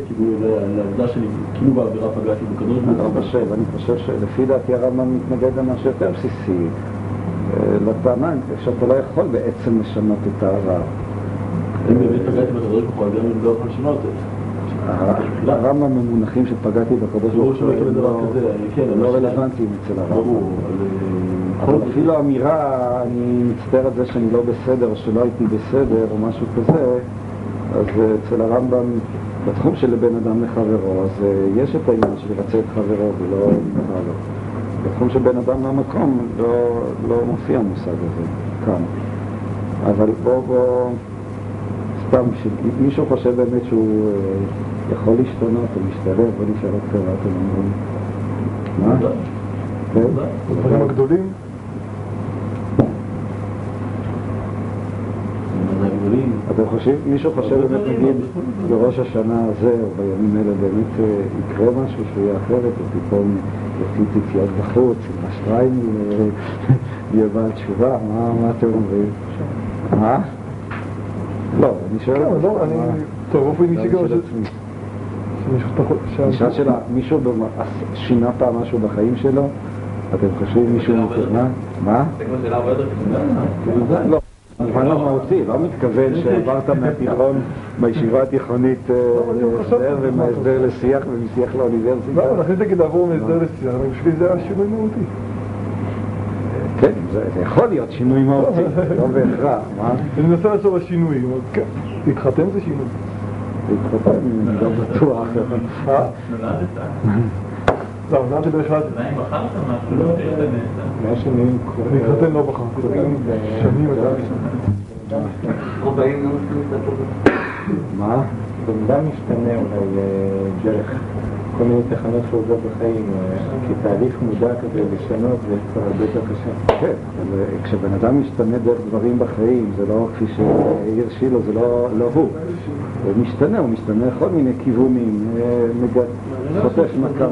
כאילו, לעובדה כאילו בעבירה פגעתי בקדוש ברוך אני הוא. לא חושב, אני חושב שלפי דעתי הרמב"ם מתנגד למשהו יותר בסיסי, אה, לטענה שאתה לא יכול בעצם לשנות את העבר. אם באמת פגעתי בקדוש ברוך הוא, אז גם אני לא יכול לשנות את זה. הרמב"ם במונחים שפגעתי בקדוש ברוך הוא, הם לא- כן, לא רלוונטיים אצל הרמב"ם. אבל... אה, אפילו אמירה, אני מצטער על זה שאני לא בסדר, שלא הייתי בסדר, או משהו כזה, אז אה, אצל הרמב"ם, בתחום של בן אדם לחברו, אז אה, יש את העניין של לרצה את חברו ולא נקרא לו. בתחום של בן אדם למקום לא, לא מופיע המושג הזה כאן. אבל בוא, בוא, סתם, מישהו חושב באמת שהוא אה, יכול להשתנות או להשתלב, בוא נשאל אותך מה אתם אומרים. מה? כן? הדברים הגדולים. אתם חושבים, מישהו חושב באמת, נגיד, בראש השנה הזה, או בימים האלה, באמת אה, יקרה משהו שהוא יהיה אחרת, ופתאום יוציא ציציות בחוץ, עם השטריימל, אה, <laughs> יהיה בעל תשובה, מה אתם אומרים? מה? לא, אני שואל... כן, לא, אני... טוב, באופן אישי גם... שואל שאלה, מישהו שינה פעם משהו בחיים שלו? אתם חושבים מישהו מתכנן? מה? זה כמו שאלה הרבה יותר קטנה. לא, במובן המהותי, לא מתכוון <laughs> שעברת מהתיכון בישיבה התיכונית אה, אבל חשבתי להסדר מה ומהסדר לשיח ומשיח לאוניברסיטה. לא, נכניס נגיד לעבור מהסדר לשיח, אבל בשבילי זה היה שינוי מהותי. כן, זה יכול להיות שינוי מהותי, <laughs> לא בהכרח, מה? אני מנסה לחשוב על שינוי, אבל כן, להתחתן זה שינוי. להתחתן, אני לא בטוח. אה? נולדת? לא, נולדתי בהחלט. עדיין בחרת משהו? לא השתנית. מה שנים להתחתן לא בחרתי, שנים לא להסתפר בזה. מה? במידה משתנה אולי אה, דרך כל מיני תחנות עובר בחיים, אה, כי תהליך מודע כזה לשנות זה כבר הרבה יותר קשה. כן, אבל כשבן אדם משתנה דרך דברים בחיים, זה לא כפי שהעיר שילו, זה לא, לא הוא. הוא משתנה, הוא משתנה לכל מיני כיוונים, אה, חוטף מכה.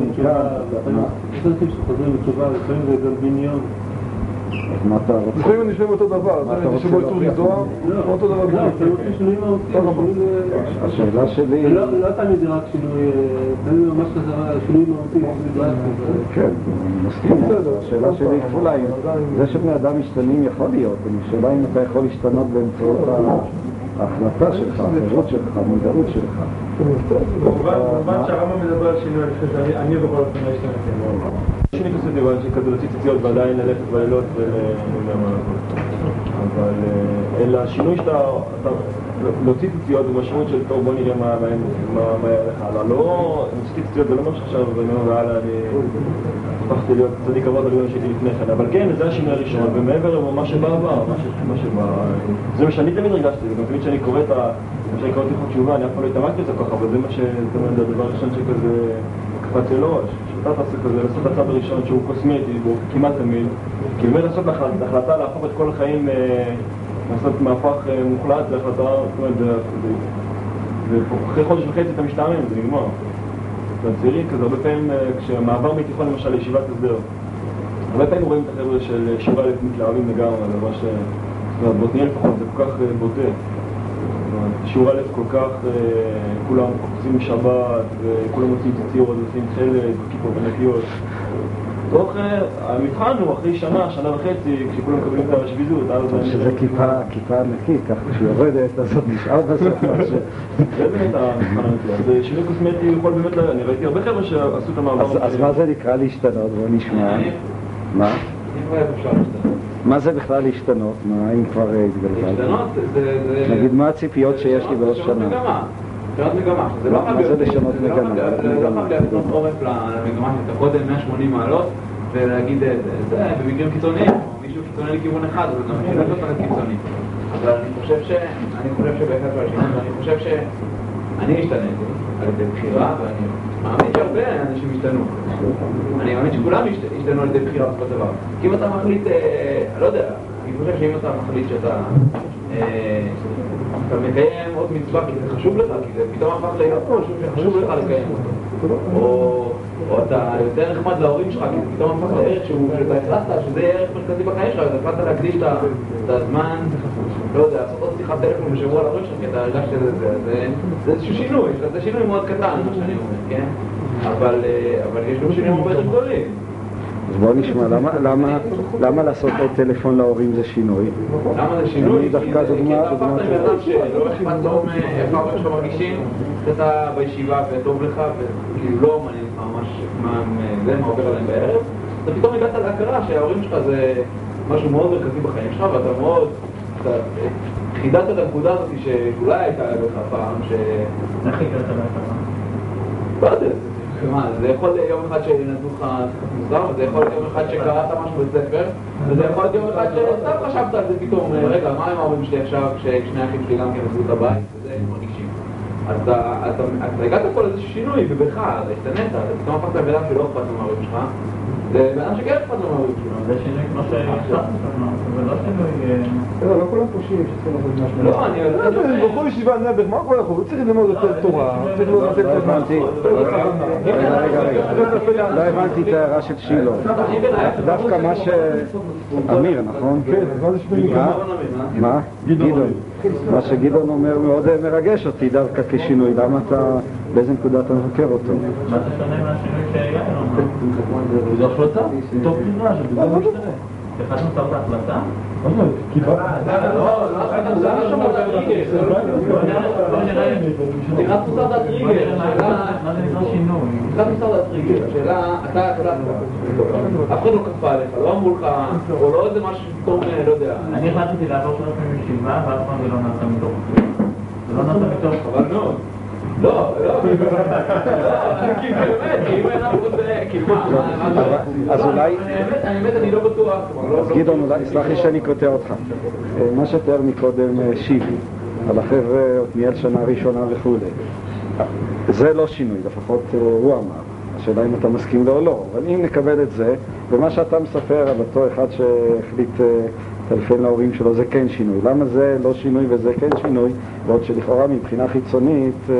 מה? יש אנשים שחוזרים בתשובה, לפעמים זה גלביניון. אז מה אתה רוצה? לפעמים אני נשמע אותו דבר, זה שבו להוכיח? זוהר, אותו דבר לא, בדיוק. ל- השאלה שלי... לא לא תמיד זה רק שינוי, אה, תמיד ממש חזרה, שינוי מהותי. כן, אני מסכים. השאלה שלי היא כפולה, זה שבני אדם משתנים יכול להיות, השאלה אם אתה יכול להשתנות באמצעות ההחלטה שלך, החירות שלך, המודעות שלך. במובן שהרמב"ם מדבר על שינוי, אני בכל אופן לא השתמשתי בו. שני כוסות דיבר שכזה להוציא ציציות ועדיין ללכת בלילות ול... אבל אה, אלא השינוי שאתה... אתה- להוציא ציציות במשמעות של טוב בוא נראה מה לך הלאה. לא... להוציא ציציות זה לא אומר שעכשיו ומאוד והלאה אני הפכתי להיות צדיק הבא בגלל שהייתי לפני כן. אבל כן, זה השינוי הראשון, ומעבר למה שבא עבר, מה שבא... זה מה שאני תמיד הרגשתי, זה גם תמיד כשאני קורא את ה... מה שאני קורא את אני אף פעם לא התעמקתי בזה ככה, אבל זה מה ש... זאת אומרת, זה הדבר הראשון שכזה קפץ לי לראש. שאתה תעשה כזה, לעשות את הצד הראשון שהוא קוסמטי, והוא כמעט תמיד, כי באמת לעשות ההחלטה להפוך את כל החיים, אה, לעשות מהפך אה, מוחלט, זה החלטה, זאת אומרת, זה... ואחרי חודש וחצי אתה משתעמם, זה נגמר. אתה צעירי כזה, הרבה פעמים, אה, כשמעבר מתיכון למשל לישיבת הסדר, הרבה פעמים רואים את החבר'ה של א' מתלהבים לגמרי, זה ממש... זאת אומרת, בעתניאל לפחות זה כל כך בוטה. שיעור א' כל כך, אה, כולם עושים שבת, וכולם עושים ציציות, עושים חלק, כיפות ענקיות. תוך, אה, המבחן הוא אחרי שנה, שנה וחצי, כשכולם מקבלים את השביזות, אז... שזה כיפה, כיפה ענקית, ככה כשהיא יורדת, אז עוד נשאר בסוף משהו. זה באמת המבחן האמיתי. אז שינוי קוסמטי יכול באמת, ל- אני ראיתי הרבה חבר'ה שעשו את המעבר. אז- מה זה נקרא להשתנות? בוא נשמע. מה? איך אפשר להשתנות? מה זה בכלל להשתנות? מה, אם כבר אה, התגלגלת? להשתנות זה... נגיד, מה הציפיות שיש לי בעוד שנה? לשנות מגמה. זה לא חייב להיות- לשנות לא מגמה? זה לא חייב להפנות עורף למגמה שאתה קודם 180 מעלות ולהגיד אה, זה, במקרים קיצוניים, מישהו קיצוני לכיוון אחד, אז גם לא להיות באמת קיצוני. אבל אני חושב ש... אני חושב שבהחלט לא ואני חושב שאני השתניתי על ידי בחירה, ואני מאמין שהרבה אנשים השתנו. אני מאמין שכולם השת- השתנו על ידי בחירה בסופו של דבר. כי אם אתה מחליט, אה, לא יודע, אני חושב שאם אתה מחליט שאתה... אה, אתה מקיים עוד מצווה כי זה חשוב לך, כי זה פתאום הפך להיות משהו שחשוב לך לקיים אותו. או, או אתה יותר נחמד להורים שלך, כי פתאום הפך לערך שהוא, שאתה החלטת שזה יהיה ערך מרכזי בחיים שלך, אז החלטת להקדיש את את הזמן, לא יודע, לעשות עוד שיחת טלפון בשבוע להורים שלך, כי אתה הרגשת שזה, זה, זה, זה איזשהו שינוי, זה שינוי מאוד קטן, מה שאני אומר, כן? אבל, אה, יש גם שינויים הרבה יותר גדולים. אז בוא נשמע, למה- למה- למה לעשות עוד טלפון להורים זה שינוי? למה זה שינוי? אני דווקא כי זה- דוגמה- כי אתה הפכת. לבן אדם שלא אכפת לו מאיך ההורים שלך מרגישים, שאתה בישיבה וטוב לך, וכאילו לא מעניין ממש מה עובר עליהם בערב, אתה פתאום הגעת להכרה שההורים שלך זה משהו מאוד מרכזי בחיים שלך, ואתה מאוד, אתה חידדת את הנקודה הזאת שאולי הייתה לך פעם, ש... איך הכרת בהתאמה? לא יודע, זה- מה, זה יכול להיות יום אחד שנתנו לך מוזר, וזה יכול להיות יום אחד שקראת משהו בבית ספר, וזה יכול להיות יום אחד שסתם חשבת על זה פתאום, אה, רגע, מה עם ההורים שלי עכשיו, כששני האחים שלי גם כן עזבו את הבית, וזה מרגישים. אז אתה, הגעת פה לאיזשהו שינוי, ובך, אתה השתנית, אתה פתאום הפכת לבן אדם שלא אכפת מההורים שלך, זה בן אדם שכן אכפת לו מההורים שלו. זה שינוי כמו שהחלטנו, זה לא שינוי... אה, לא, לא כולם פושעים שצריכים לעשות משהו. לא, אני יודע, בחור ישיבה נעבך, מה כל החור? צריך ללמוד יותר תורה, צריך ללמוד יותר לא הבנתי, רגע, רגע, לא הבנתי את ההערה של שילה. דווקא מה ש... אמיר, נכון? כן? מה? גדעון. מה שגדעון אומר מאוד אה, מרגש אותי דווקא כשינוי. למה אתה, באיזה נקודה אתה מבקר אותו? מה זה שונה מהשינוי שיאיר אמר? זו החלטה, טוב שבזה לא משתנה. נוצר את. לא, לא, לא לא מבחינת מוסד הטריגר. מה זה נקרא שינוי? מבחינת משרד הטריגר, השאלה, אתה החלטת, אף אחד לא כפה עליך, לא אמרו לך, או לא איזה משהו שפתאום, אה, לא יודע, אני החלטתי לעבור שלוש פעמים ישיבה, ואף פעם זה לא נעשה מתוך... זה לא נעשה מתוך... חבל מאוד. לא, לא, כי באמת, אם אף רוצה, כאילו מה? אז אולי- באמת, אני לא בטוח, גדעון, אולי, סלח לי שאני קוטע אותך. אה, מה שתיאר מקודם אה, שיבי, על החבר'ה עתניאל שנה ראשונה וכולי. זה לא שינוי, לפחות אה, הוא אמר. השאלה אם אתה מסכים לו או לא. אבל אם נקבל את זה, ומה שאתה מספר על אותו אחד שהחליט לטלפן להורים שלו, זה כן שינוי. למה זה לא שינוי וזה כן שינוי? בעוד שלכאורה מבחינה חיצונית אה,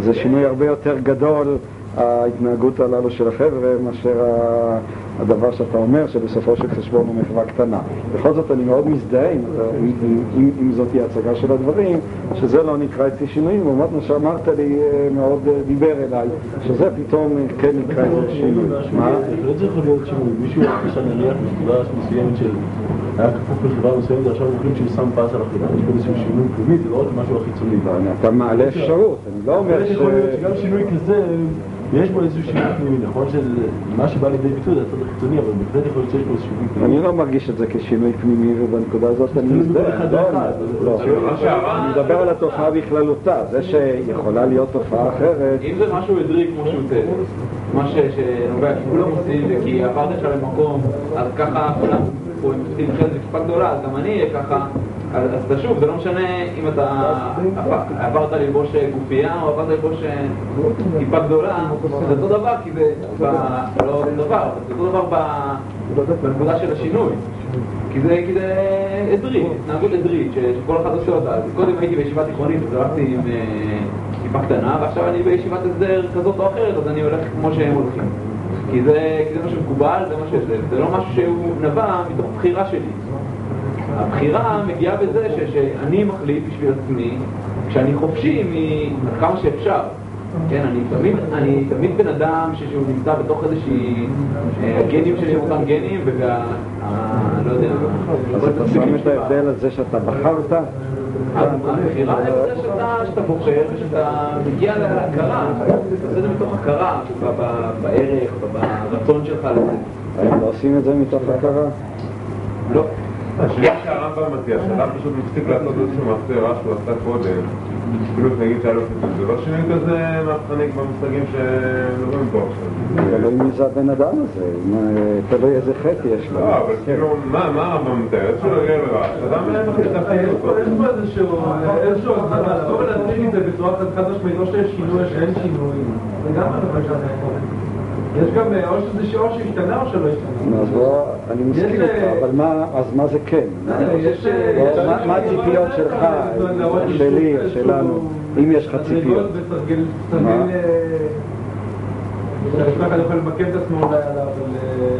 זה שינוי הרבה יותר גדול, ההתנהגות הללו של החבר'ה, מאשר הדבר שאתה אומר, שבסופו של חשבון הוא מחווה קטנה. בכל זאת אני מאוד מזדהה עם, עם, עם, עם, עם זאת היא הצגה של הדברים, שזה לא נקרא אצלי שינויים, לעומת מה שאמרת לי אה, מאוד אה, דיבר אליי, שזה פתאום אה, כן נקרא איזה שינוי. מה? בהחלט זה יכול להיות שינוי. מישהו עכשיו נניח בנקודה מסוימת של היה כפוף לחברה מסוימת, ועכשיו אומרים שהוא שם פס על החברה. יש פה איזשהו שינוי פנימי, זה לא רק משהו החיצוני. אתה מעלה אפשרות, אני לא אומר ש... יכול להיות שגם שינוי כזה, יש בו איזשהו שינוי פנימי. נכון שמה שבא לידי ביטוי זה הצד החיצוני, אבל בהחלט יכול להיות שיש פה איזשהו שינוי פנימי. אני לא מרגיש את זה כשינוי פנימי, ובנקודה הזאת אני מזדהה. לא. לא. מה שהר"ן- אני מדבר על התופעה בכללותה, זה שיכולה להיות תופעה אחרת. אם זה משהו עדרי כמו שהוא תיאר, מה שנובע, כי כולם עושים, וכי עברת עכשיו למקום, אז ככה כולם פה הם עושים אחרי זה כיפה גדולה, אז גם אני אהיה ככה, אז שוב, זה לא משנה אם אתה עבר- עברת ללבוש גופייה או עברת ללבוש כיפה גדולה, זה אותו דבר, כי זה, לא דבר, זה אותו דבר בנקודה של השינוי. כי זה, עדרי, התנהגות עדרית, שכל אחד עושה אותה. קודם הייתי בישיבה תיכונית, הלכתי עם אה, כיפה קטנה, ועכשיו אני בישיבת הסדר כזאת או אחרת, אז אני הולך כמו שהם הולכים. כי זה מה שמקובל, זה מה שזה, זה לא משהו שהוא נבע מתוך בחירה שלי. הבחירה מגיעה בזה ש, שאני מחליט בשביל עצמי, כשאני חופשי מ- כמה שאפשר. כן, אני תמיד, אני תמיד בן אדם שהוא נמצא בתוך איזושהי... אה, הגנים שלי הם אותם גנים, וה... ה- לא יודע... אז אתה שם את ההבדל הזה שאתה בחרת, הבחירה היא בזה שאתה, בוחר ושאתה מגיע להכרה, אתה עושה את זה מתוך הכרה, בערך, ברצון שלך לזה. הם לא עושים את זה מתוך הכרה. לא. השאלה שהרמב"ם מציע, שאדם פשוט מפסיק לעשות איזשהו מעשה רע שהוא עשה קודם, כאילו נגיד שהיה לו פיצול, זה לא שינוי כזה מהפכני במושגים שמדברים פה עכשיו. תלוי מי זה הבן אדם הזה, מה, תלוי איזה חטא יש לו. לא, אבל כאילו, מה מה הרמב"ם מתאר? איזשהו רגע רע, שאדם מחליט להפסיק אותו. יש פה איזשהו, לבוא ולהציג את זה בצורה קצת חד משמעית, או שיש שינוי שאין שינוי, זה גם הדבר שאתה יכול. יש גם, אה, או שזה או שהשתנה או שלא השתנה. אז בוא, אני מסכים איתך, אה, אבל מה, אז מה זה כן? אה, מה- הציפיות שלך, שלי, שלנו, אם יש לך ציפיות? שהאזרח יכול למקד את עצמו אולי עליו,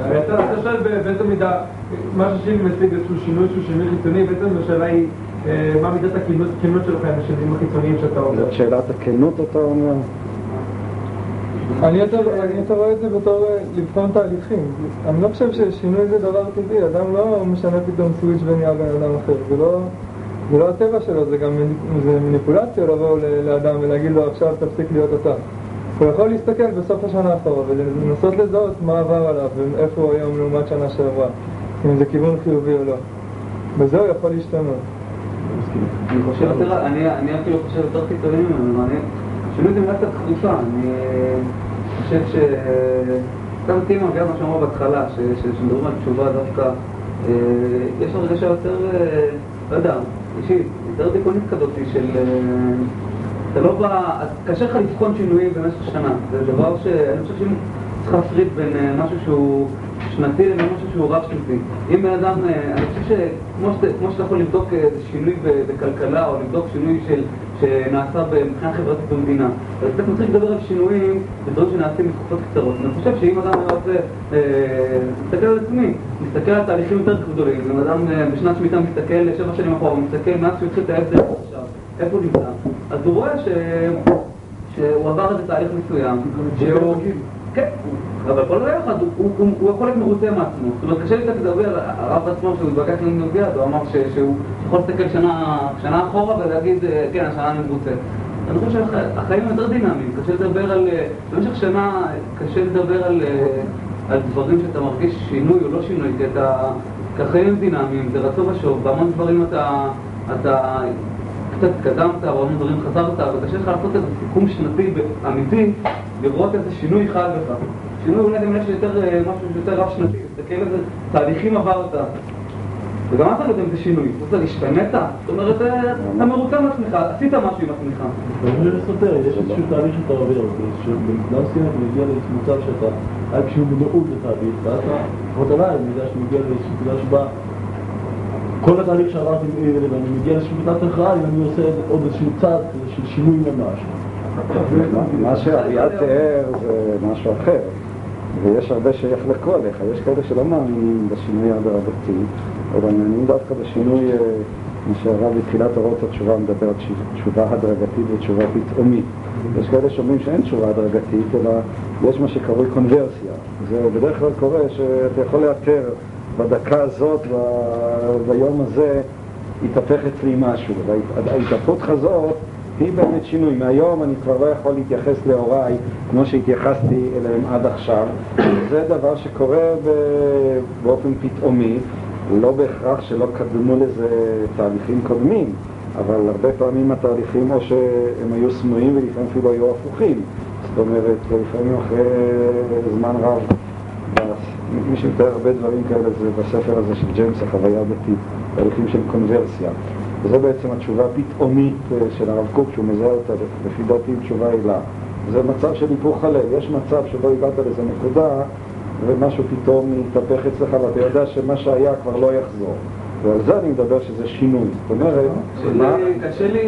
אבל אתה שואל באיזה מידה, מה ששיבי מציג איזשהו שינוי שהוא שינוי חיצוני, בעצם השאלה היא מה מידת הכנות שלך עם השינויים החיצוניים שאתה עובר. זאת שאלת הכנות אתה אומר? אני יותר, רואה את זה בתור אה, לבחון תהליכים. אני לא חושב ששינוי זה דבר טבעי, אדם לא משנה פתאום סוויץ' ונהיה בן אדם אחר. זה לא, לא הטבע שלו, זה גם מניפולציה לבוא לאדם ולהגיד לו עכשיו תפסיק להיות אתה. הוא יכול להסתכל בסוף השנה אחורה ולנסות לזהות מה עבר עליו ואיפה הוא היום לעומת שנה שעברה, אם זה כיוון חיובי או לא. בזה הוא יכול להשתנות. אני אפילו חושב יותר קיצוני ממנו, שינוי זה מילה קצת אני חושב ש... סתם טימה גם מה שאמרו בהתחלה, כשמדברים על תשובה דווקא, אה, יש הרגשה יותר, אה, לא יודע, אישית, יותר דיכאונית כזאת של... אה, אתה לא בא, קשה לך לבחון שינויים במשך שנה, זה דבר שאני חושב שאם צריך להפריד בין משהו שהוא שנתי לבין משהו שהוא רב שנתי. אם בן אדם, אני חושב שכמו שאתה, יכול לבדוק שינוי בכלכלה, או לבדוק שינוי של, שנעשה מבחינה חברתית במדינה, אז אתה מתחיל לדבר על שינויים ודברים שנעשים בתקופות קצרות. אני חושב שאם אדם היה רוצה, אה, מסתכל על עצמי, מסתכל על תהליכים יותר גדולים, אם אדם אה, בשנת שמיטה מסתכל שבע שנים אחורה, הוא מסתכל מאז שהוא התחיל את העסק עכשיו, איפה הוא נמצא, אז הוא רואה ש... שהוא עבר איזה תהליך מסוים, שהוא... כן, אבל כל דבר אחד, הוא- יכול להיות מרוצה מעצמו. זאת אומרת, קשה לי קצת לדבר, הרב עצמו, שהוא התווכח עם נוגע, הוא אמר שהוא יכול להסתכל שנה אחורה ולהגיד, אה, כן, השנה אני מרוצה. אני חושב שהחיים יותר דינמיים, קשה לדבר על... אה, במשך שנה קשה לדבר על, אה, דברים שאתה מרגיש שינוי או לא שינוי, כי החיים הם דינמיים, זה רצו ושוב, בהמון דברים אתה... אתה קצת התקדמת, או המון דברים חזרת, אבל קשה לך לעשות איזה סיכום שנתי אמיתי, לראות איזה שינוי חד בך. שינוי אולי גם יש יותר, אה, משהו שיותר רב שנתי, תסתכל איזה תהליכים עברת. וגם אתה נותן את השינוי, אתה השתנית, זאת אומרת, אה, אתה מרוצה מעצמך, עשית משהו עם עצמך. זה לא סותר, יש איזשהו תהליך שאתה עובר, שבנקודה מסוימת מגיע לאיזשהו מצב שאתה, היה איזושהי מודעות לתהליך, ואז אתה, לפחות עליי, אני יודע שאני מגיע לאיזושהי נקודה שבה כל התהליך שעברתי, ואני מגיע לאיזושהי נקודת הכרעה, אם אני עושה עוד איזשהו צעד של שינוי ממש. מה שאביעד תיאר זה משהו אחר, ויש הרבה שיחלקו עליך, יש כאלה שלא מאמינים בשינוי ההדרגתי, אבל מאמינים דווקא בשינוי, אה, מה שהרב בתחילת אורות התשובה מדבר תשובה הדרגתית ותשובה פתאומית. יש כאלה שאומרים שאין תשובה הדרגתית, אלא יש מה שקרוי קונברסיה. זה בדרך כלל קורה שאתה יכול לאתר בדקה הזאת, ב- ביום הזה, התהפך אצלי משהו. וההתהפכות הזאת היא באמת שינוי. מהיום אני כבר לא יכול להתייחס להוריי כמו שהתייחסתי אליהם עד עכשיו. זה דבר שקורה ב- באופן פתאומי, לא בהכרח שלא קדמו לזה תהליכים קודמים, אבל הרבה פעמים התהליכים או שהם היו סמויים ולפעמים אפילו היו הפוכים. זאת אומרת, לפעמים אחרי זמן רב, מי שמתאר הרבה דברים כאלה זה בספר הזה של ג'יימס, החוויה הדתית, תהליכים של קונברסיה. וזו בעצם התשובה הפתאומית אה, של הרב קוק, שהוא מזהה אותה לפי דעתי תשובה הילה. זה מצב של היפוך הלב, יש מצב שבו הגעת לאיזה נקודה ומשהו פתאום מתהפך אצלך ואתה יודע שמה שהיה כבר לא יחזור. ועל זה אני מדבר שזה שינוי. זאת אומרת, מה?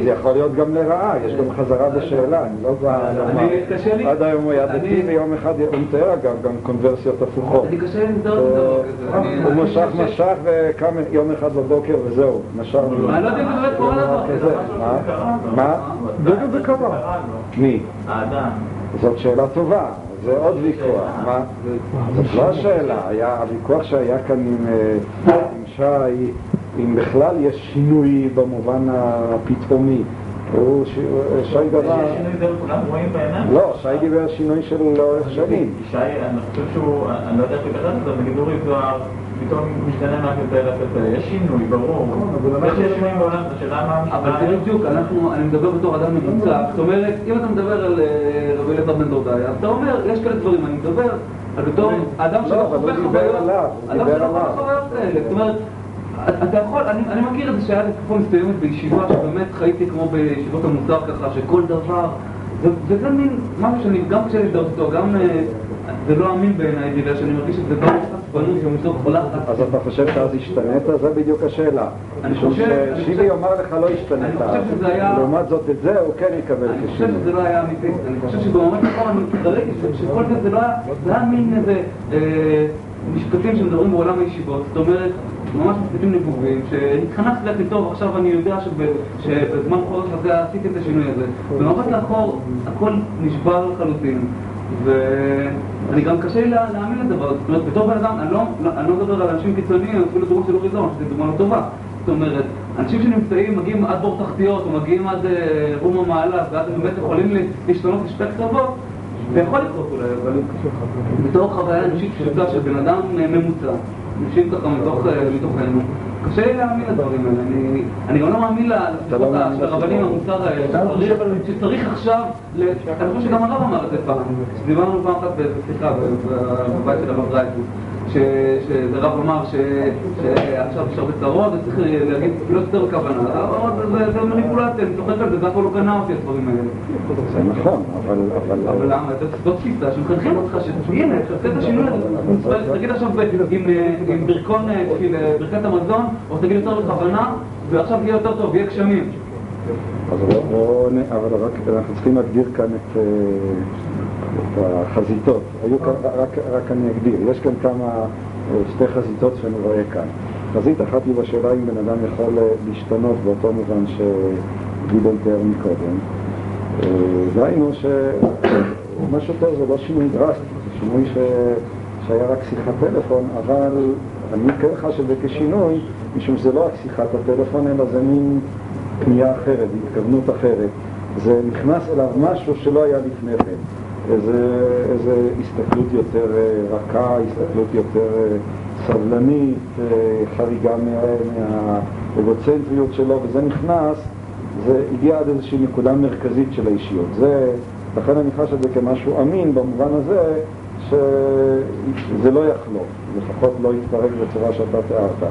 זה יכול להיות גם לרעה, יש גם חזרה בשאלה, אני לא בא לומר. עד היום הוא היה דתי ויום אחד הוא מתאר אגב גם קונברסיות הפוכות. כזה. אני- הוא משך משך וקם יום אחד בבוקר וזהו, משך. לא יודע אם זה באמת קורה דבר כזה. מה? מה? ברגע זה קרה. מי? האדם. זאת שאלה טובה, זה עוד ויכוח. מה? זאת לא השאלה, היה הוויכוח שהיה כאן עם, עם שי, אם בכלל יש שינוי במובן הפתאומי. הוא, ש- שי דבר... שינוי זה כולם רואים בעיניים? לא, שי דיבר על שינוי של לאורך שנים. שי, אני חושב שהוא, אני לא יודע איך הוא התייחס לזה, בגיד אורי זוהר, פתאום משתנה אל הקטע. יש שינוי, ברור. אבל יש שינוי בעולם, השאלה מה אבל. זה בדיוק, אנחנו, אני מדבר בתור אדם ממוצע, זאת אומרת, אם אתה מדבר על אה, רבי אליעזר בן דורדאי, אז אתה אומר, יש כאלה דברים, אני מדבר על בתור אדם לא, שלא אבל חווה חוויות, אדם שלא חווה. חוויות כאלה, זאת אומרת, אתה יכול, אני, אני מכיר את זה שהיה תקופה מסוימת בישיבה שבאמת חייתי כמו בישיבות המוסר ככה, שכל דבר, זה- וזה מין משהו שאני, גם אותו, גם אה, זה לא אמין בעיניי, בגלל שאני מרגיש שזה אז אתה חושב שאז השתנית? זה בדיוק השאלה. אני משום ששיבי יאמר לך לא השתנית. לעומת זאת את זה הוא כן יקבל אני חושב כשינוי. שזה לא היה אמיתי, אני חושב שבמובן נכון, אני ראיתי שכל זה לא היה, זה היה מין איזה אה, משפטים שמדברים בעולם הישיבות, זאת אומרת, ממש משפטים נבובים, שהתכנסתי להגיד, טוב, עכשיו אני יודע שב- שבזמן חורף הזה עשיתי את השינוי הזה. במבט לאחור, הכל נשבר לחלוטין. ואני גם קשה לי לה- להאמין לדבר זאת אומרת, בתור בן אדם, אני לא, לא מדבר על אנשים קיצוניים, אפילו דוגמה של אורי זוהר, שזו דוגמה לא טובה. זאת אומרת, אנשים שנמצאים, מגיעים עד בור תחתיות, או מגיעים עד אה, רום המעלה, ואז הם באמת יכולים להשתנות לשתי קצוות, זה יכול לקרות אולי, אבל בתור חוויה אנושית פשוטה של בן אדם אה, ממוצע, אנשים ככה מתוך, אה, מתוכנו, קשה לי להאמין לדברים האלה. אני, אני גם לא מאמין לא לשיחות. המוסר האלה, שצריך, שצריך עכשיו, אני חושב שגם הרב אמר את זה פעם, שדיברנו פעם אחת בשיחה בבית של הרב רייטוס. שזה רב אמר שעכשיו יש הרבה צרות וצריך להגיד לא יותר בכוונה, אבל זה- מניפולציה, אני צוחק על זה, זה אף פעם לא קנה אותי הדברים האלה. זה נכון, אבל... אבל- אבל למה? זאת- תפיסה שמחנכים אותך שהנה, תעשה את השינוי הזה. תגיד עכשיו עם, אה, ברכון, אה, אה, ברכת המזון, או תגיד יותר בכוונה, ועכשיו יהיה יותר טוב, יהיה גשמים. אבל רק אנחנו צריכים להגדיר כאן את, את החזיתות. היו כאן, רק, רק אני אגדיר, יש כאן כמה, אה, שתי חזיתות שאני רואה כאן. חזית אחת היא בשאלה אם בן אדם יכול אה, להשתנות באותו מובן שגדעון תיאר מקודם. אה, דהיינו שמה שיותר זה לא שינוי דרסטי, זה שינוי ש... שהיה רק שיחת טלפון, אבל אני כן חש את זה כשינוי, משום שזה לא רק שיחת הטלפון, אלא זה מין פנייה אחרת, התכוונות אחרת. זה נכנס אליו משהו שלא היה לפני כן. איזה, איזה הסתכלות יותר אה, רכה, הסתכלות יותר אה, סבלנית, אה, חריגה מה- מהאגוצנטריות שלו, וזה נכנס, זה הגיע עד איזושהי נקודה מרכזית של האישיות. זה, לכן אני חש את זה כמשהו אמין במובן הזה שזה לא יחלוף, לפחות לא יתפרק בצורה שאתה תיארת.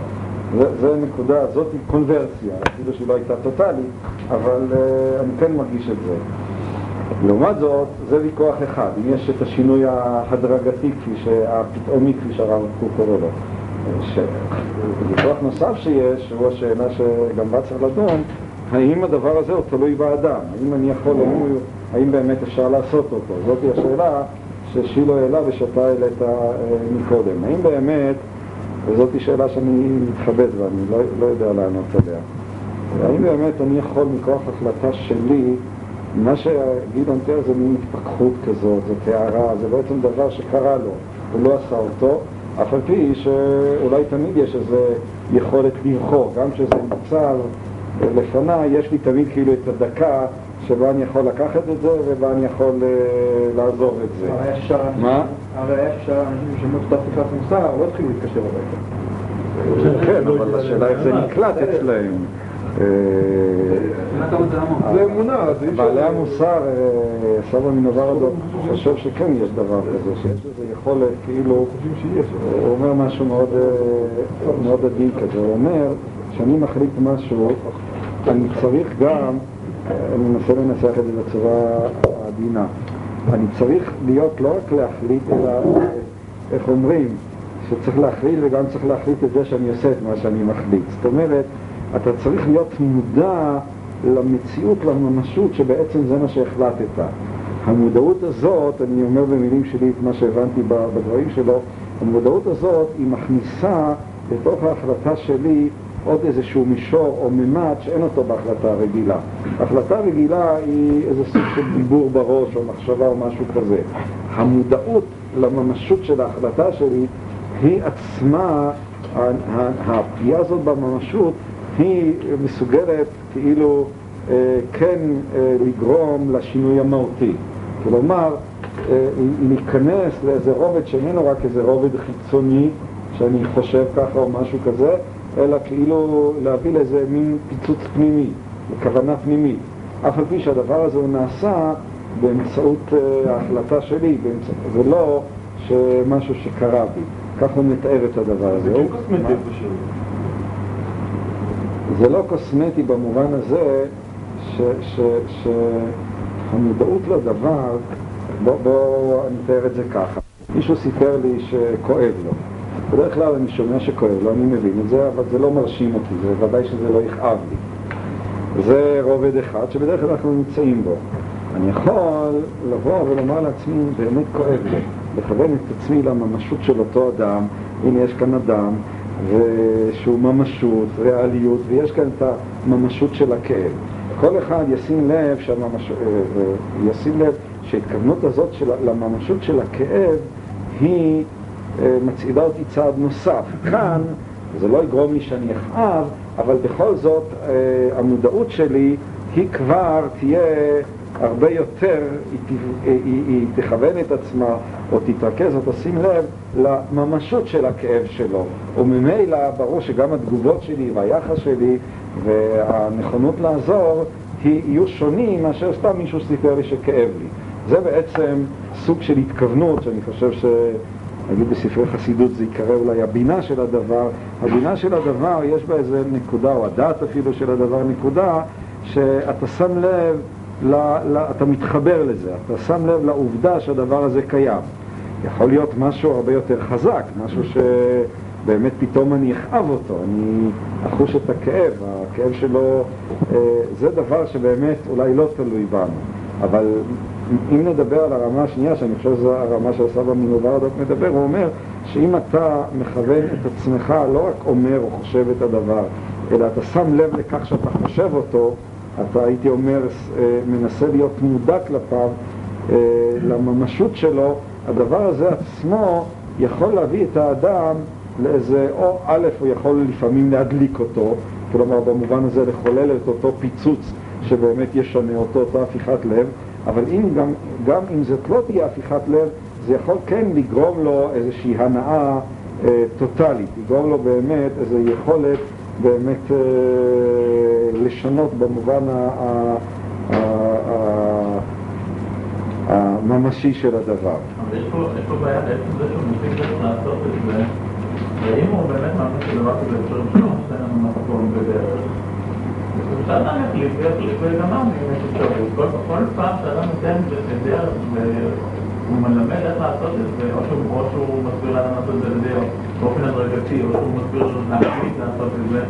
זו נקודה, זאת קונברסיה, אפילו שהיא לא הייתה טוטאלית, אבל אני כן מרגיש את זה. לעומת זאת, זה ויכוח אחד, אם יש את השינוי ההדרגתי, כפי שהפתאומי, כפי שהרב קוק קורא לו. ויכוח נוסף שיש, הוא השאלה שגם בה צריך לדון, האם הדבר הזה הוא תלוי באדם, האם אני יכול, האם, באמת אפשר לעשות אותו. זאת השאלה ששילו העלה ושאתה העלית מקודם. האם באמת, וזאת שאלה שאני מתחבט בה, אני לא, לא יודע לענות עליה, האם באמת אני יכול מכוח החלטה שלי מה שגדעון תיאר זה מין התפכחות כזאת, זה הערה, זה בעצם דבר שקרה לו, הוא לא עשה אותו, אף על פי שאולי תמיד יש איזו יכולת לבחור, גם כשזה נמצא לפניי, יש לי תמיד כאילו את הדקה שבה אני יכול לקחת את זה ובה אני יכול uh, לעזוב את זה. הרי יש אפשר אנשים ששמעו את השיחת מוסר, לא התחילו להתקשר הביתה. כן, אבל השאלה איך זה נקלט אצלהם. אה, זה אמונה, זה אי אפשר... בעלי המוסר, אה, סבא מנוברדו חושב שכן יש דבר כזה, שיש איזו יכולת, כאילו, הוא אומר משהו מאוד, אה, מאוד עדין כזה, הוא אומר שאני מחליט משהו, אני צריך גם, אני מנסה לנסח את זה בצורה עדינה, אני צריך להיות לא רק להחליט, אלא, איך אומרים, שצריך להחליט וגם צריך להחליט את זה שאני עושה את מה שאני מחליט. זאת אומרת, אתה צריך להיות מודע למציאות, לממשות, שבעצם זה מה שהחלטת. המודעות הזאת, אני אומר במילים שלי את מה שהבנתי בדברים שלו, המודעות הזאת היא מכניסה לתוך ההחלטה שלי עוד איזשהו מישור או ממד שאין אותו בהחלטה רגילה. החלטה רגילה היא איזה סוג של דיבור בראש או מחשבה או משהו כזה. המודעות לממשות של ההחלטה שלי היא עצמה, הפגיעה הזאת בממשות היא מסוגלת כאילו אה, כן אה, לגרום לשינוי המהותי. כלומר, אה, להיכנס לאיזה רובד שאיננו רק איזה רובד חיצוני, שאני חושב ככה או משהו כזה, אלא כאילו להביא לאיזה מין פיצוץ פנימי, לכוונה פנימית. אף על פי שהדבר הזה הוא נעשה באמצעות ההחלטה שלי, באמצע, ולא משהו שקרה בי. כך הוא מתאר את הדבר הזה. זה כן קוסמטי פשוט. זה לא קוסמטי במובן הזה שהמודעות לדבר, בואו בוא אני אתאר את זה ככה. מישהו סיפר לי שכואב לו. בדרך כלל אני שומע שכואב לו, אני מבין את זה, אבל זה לא מרשים אותי, זה ודאי שזה לא יכאב לי. זה רובד אחד שבדרך כלל אנחנו נמצאים בו. אני יכול לבוא ולומר לעצמי, באמת כואב לי, לכוון את עצמי לממשות של אותו אדם, הנה יש כאן אדם שהוא ממשות, ריאליות, ויש כאן את הממשות של הכאב. כל אחד ישים לב, שהממש... אה, ישים לב שההתכוונות הזאת של... לממשות של הכאב היא אה, מצעידה אותי צעד נוסף. כאן זה לא יגרום לי שאני אכאב, אבל בכל זאת אה, המודעות שלי היא כבר תהיה הרבה יותר, היא, היא, היא, היא תכוון את עצמה או תתרכז או תשים לב לממשות של הכאב שלו. וממילא ברור שגם התגובות שלי והיחס שלי והנכונות לעזור יהיו שונים מאשר סתם מישהו סיפר לי שכאב לי. זה בעצם סוג של התכוונות שאני חושב ש... נגיד בספרי חסידות זה יקרא אולי הבינה של הדבר, הבינה של הדבר יש בה איזה נקודה, או הדעת אפילו של הדבר נקודה, שאתה שם לב ל, ל, אתה מתחבר לזה, אתה שם לב לעובדה שהדבר הזה קיים. יכול להיות משהו הרבה יותר חזק, משהו שבאמת פתאום אני אכאב אותו, אני אחוש את הכאב, הכאב שלו, אה, זה דבר שבאמת אולי לא תלוי בנו, אבל אם נדבר על הרמה השנייה, שאני חושב שזו הרמה של סבא מנוברדוק מדבר, הוא אומר שאם אתה מכוון את עצמך, לא רק אומר או חושב את הדבר, אלא אתה שם לב לכך שאתה חושב אותו, אתה הייתי אומר, אה, מנסה להיות מודע כלפיו, אה, לממשות שלו, הדבר הזה עצמו יכול להביא את האדם לאיזה, או א', הוא יכול לפעמים להדליק אותו, כלומר במובן הזה לחולל את אותו פיצוץ שבאמת ישנה אותו, אותה הפיכת לב, אבל אם גם, גם אם זאת לא תהיה הפיכת לב, זה יכול כן לגרום לו איזושהי הנאה אה, טוטאלית, לגרום לו באמת איזו יכולת באמת אה, לשנות במובן הממשי של הדבר. אבל יש פה בעיה בעצם זה שהוא איך לעשות את זה, ואם הוא באמת מאמין שדבר כזה אפשרי שלא נותן לנו מקום בדרך, אפשר להחליט ויחליט וגמרנו יש אפשרות. כל פעם שאדם נותן בדרך והוא מלמד איך לעשות את זה, או שהוא, או שהוא מסביר לאדם לעשות את זה באופן הדרגתי, או שהוא מסביר להחליט לעשות את זה,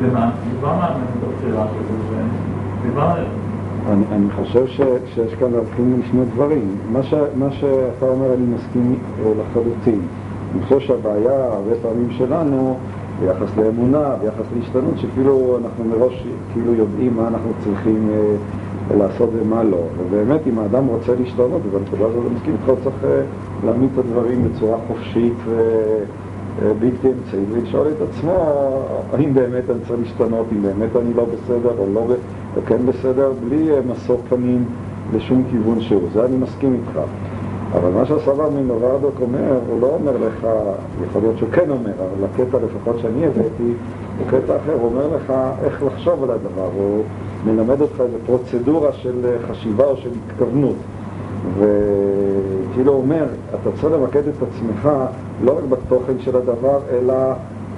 זה מה? מאמן את הבחירה שלו, וכבר... אני, אני חושב ש, שיש כאן להבחין בין שני דברים. מה, ש, מה שאתה אומר אני מסכים אה, לחלוטין. אני חושב שהבעיה הרבה פעמים שלנו ביחס לאמונה, ביחס להשתנות, שכאילו אנחנו מראש כאילו יודעים מה אנחנו צריכים אה, לעשות ומה לא. ובאמת אם האדם רוצה להשתנות, ובנקודה הזאת אני מסכים איתך, צריך אה, להעמיד את הדברים בצורה חופשית ו... אה, בלתי אמצעי, ולשאול את עצמו האם באמת אני צריך להשתנות, אם באמת אני לא בסדר או לא או כן בסדר, בלי אה, משוא פנים לשום כיוון שהוא. זה אני מסכים איתך. אבל מה שהסבא מנורדוק אומר, הוא לא אומר לך, יכול להיות שהוא כן אומר, אבל הקטע לפחות שאני הבאתי, הוא קטע אחר, הוא אומר לך איך לחשוב על הדבר, הוא מלמד אותך איזו פרוצדורה של אה, חשיבה או של התכוונות. וכאילו אומר, אתה צריך למקד את עצמך לא רק בתוכן של הדבר, אלא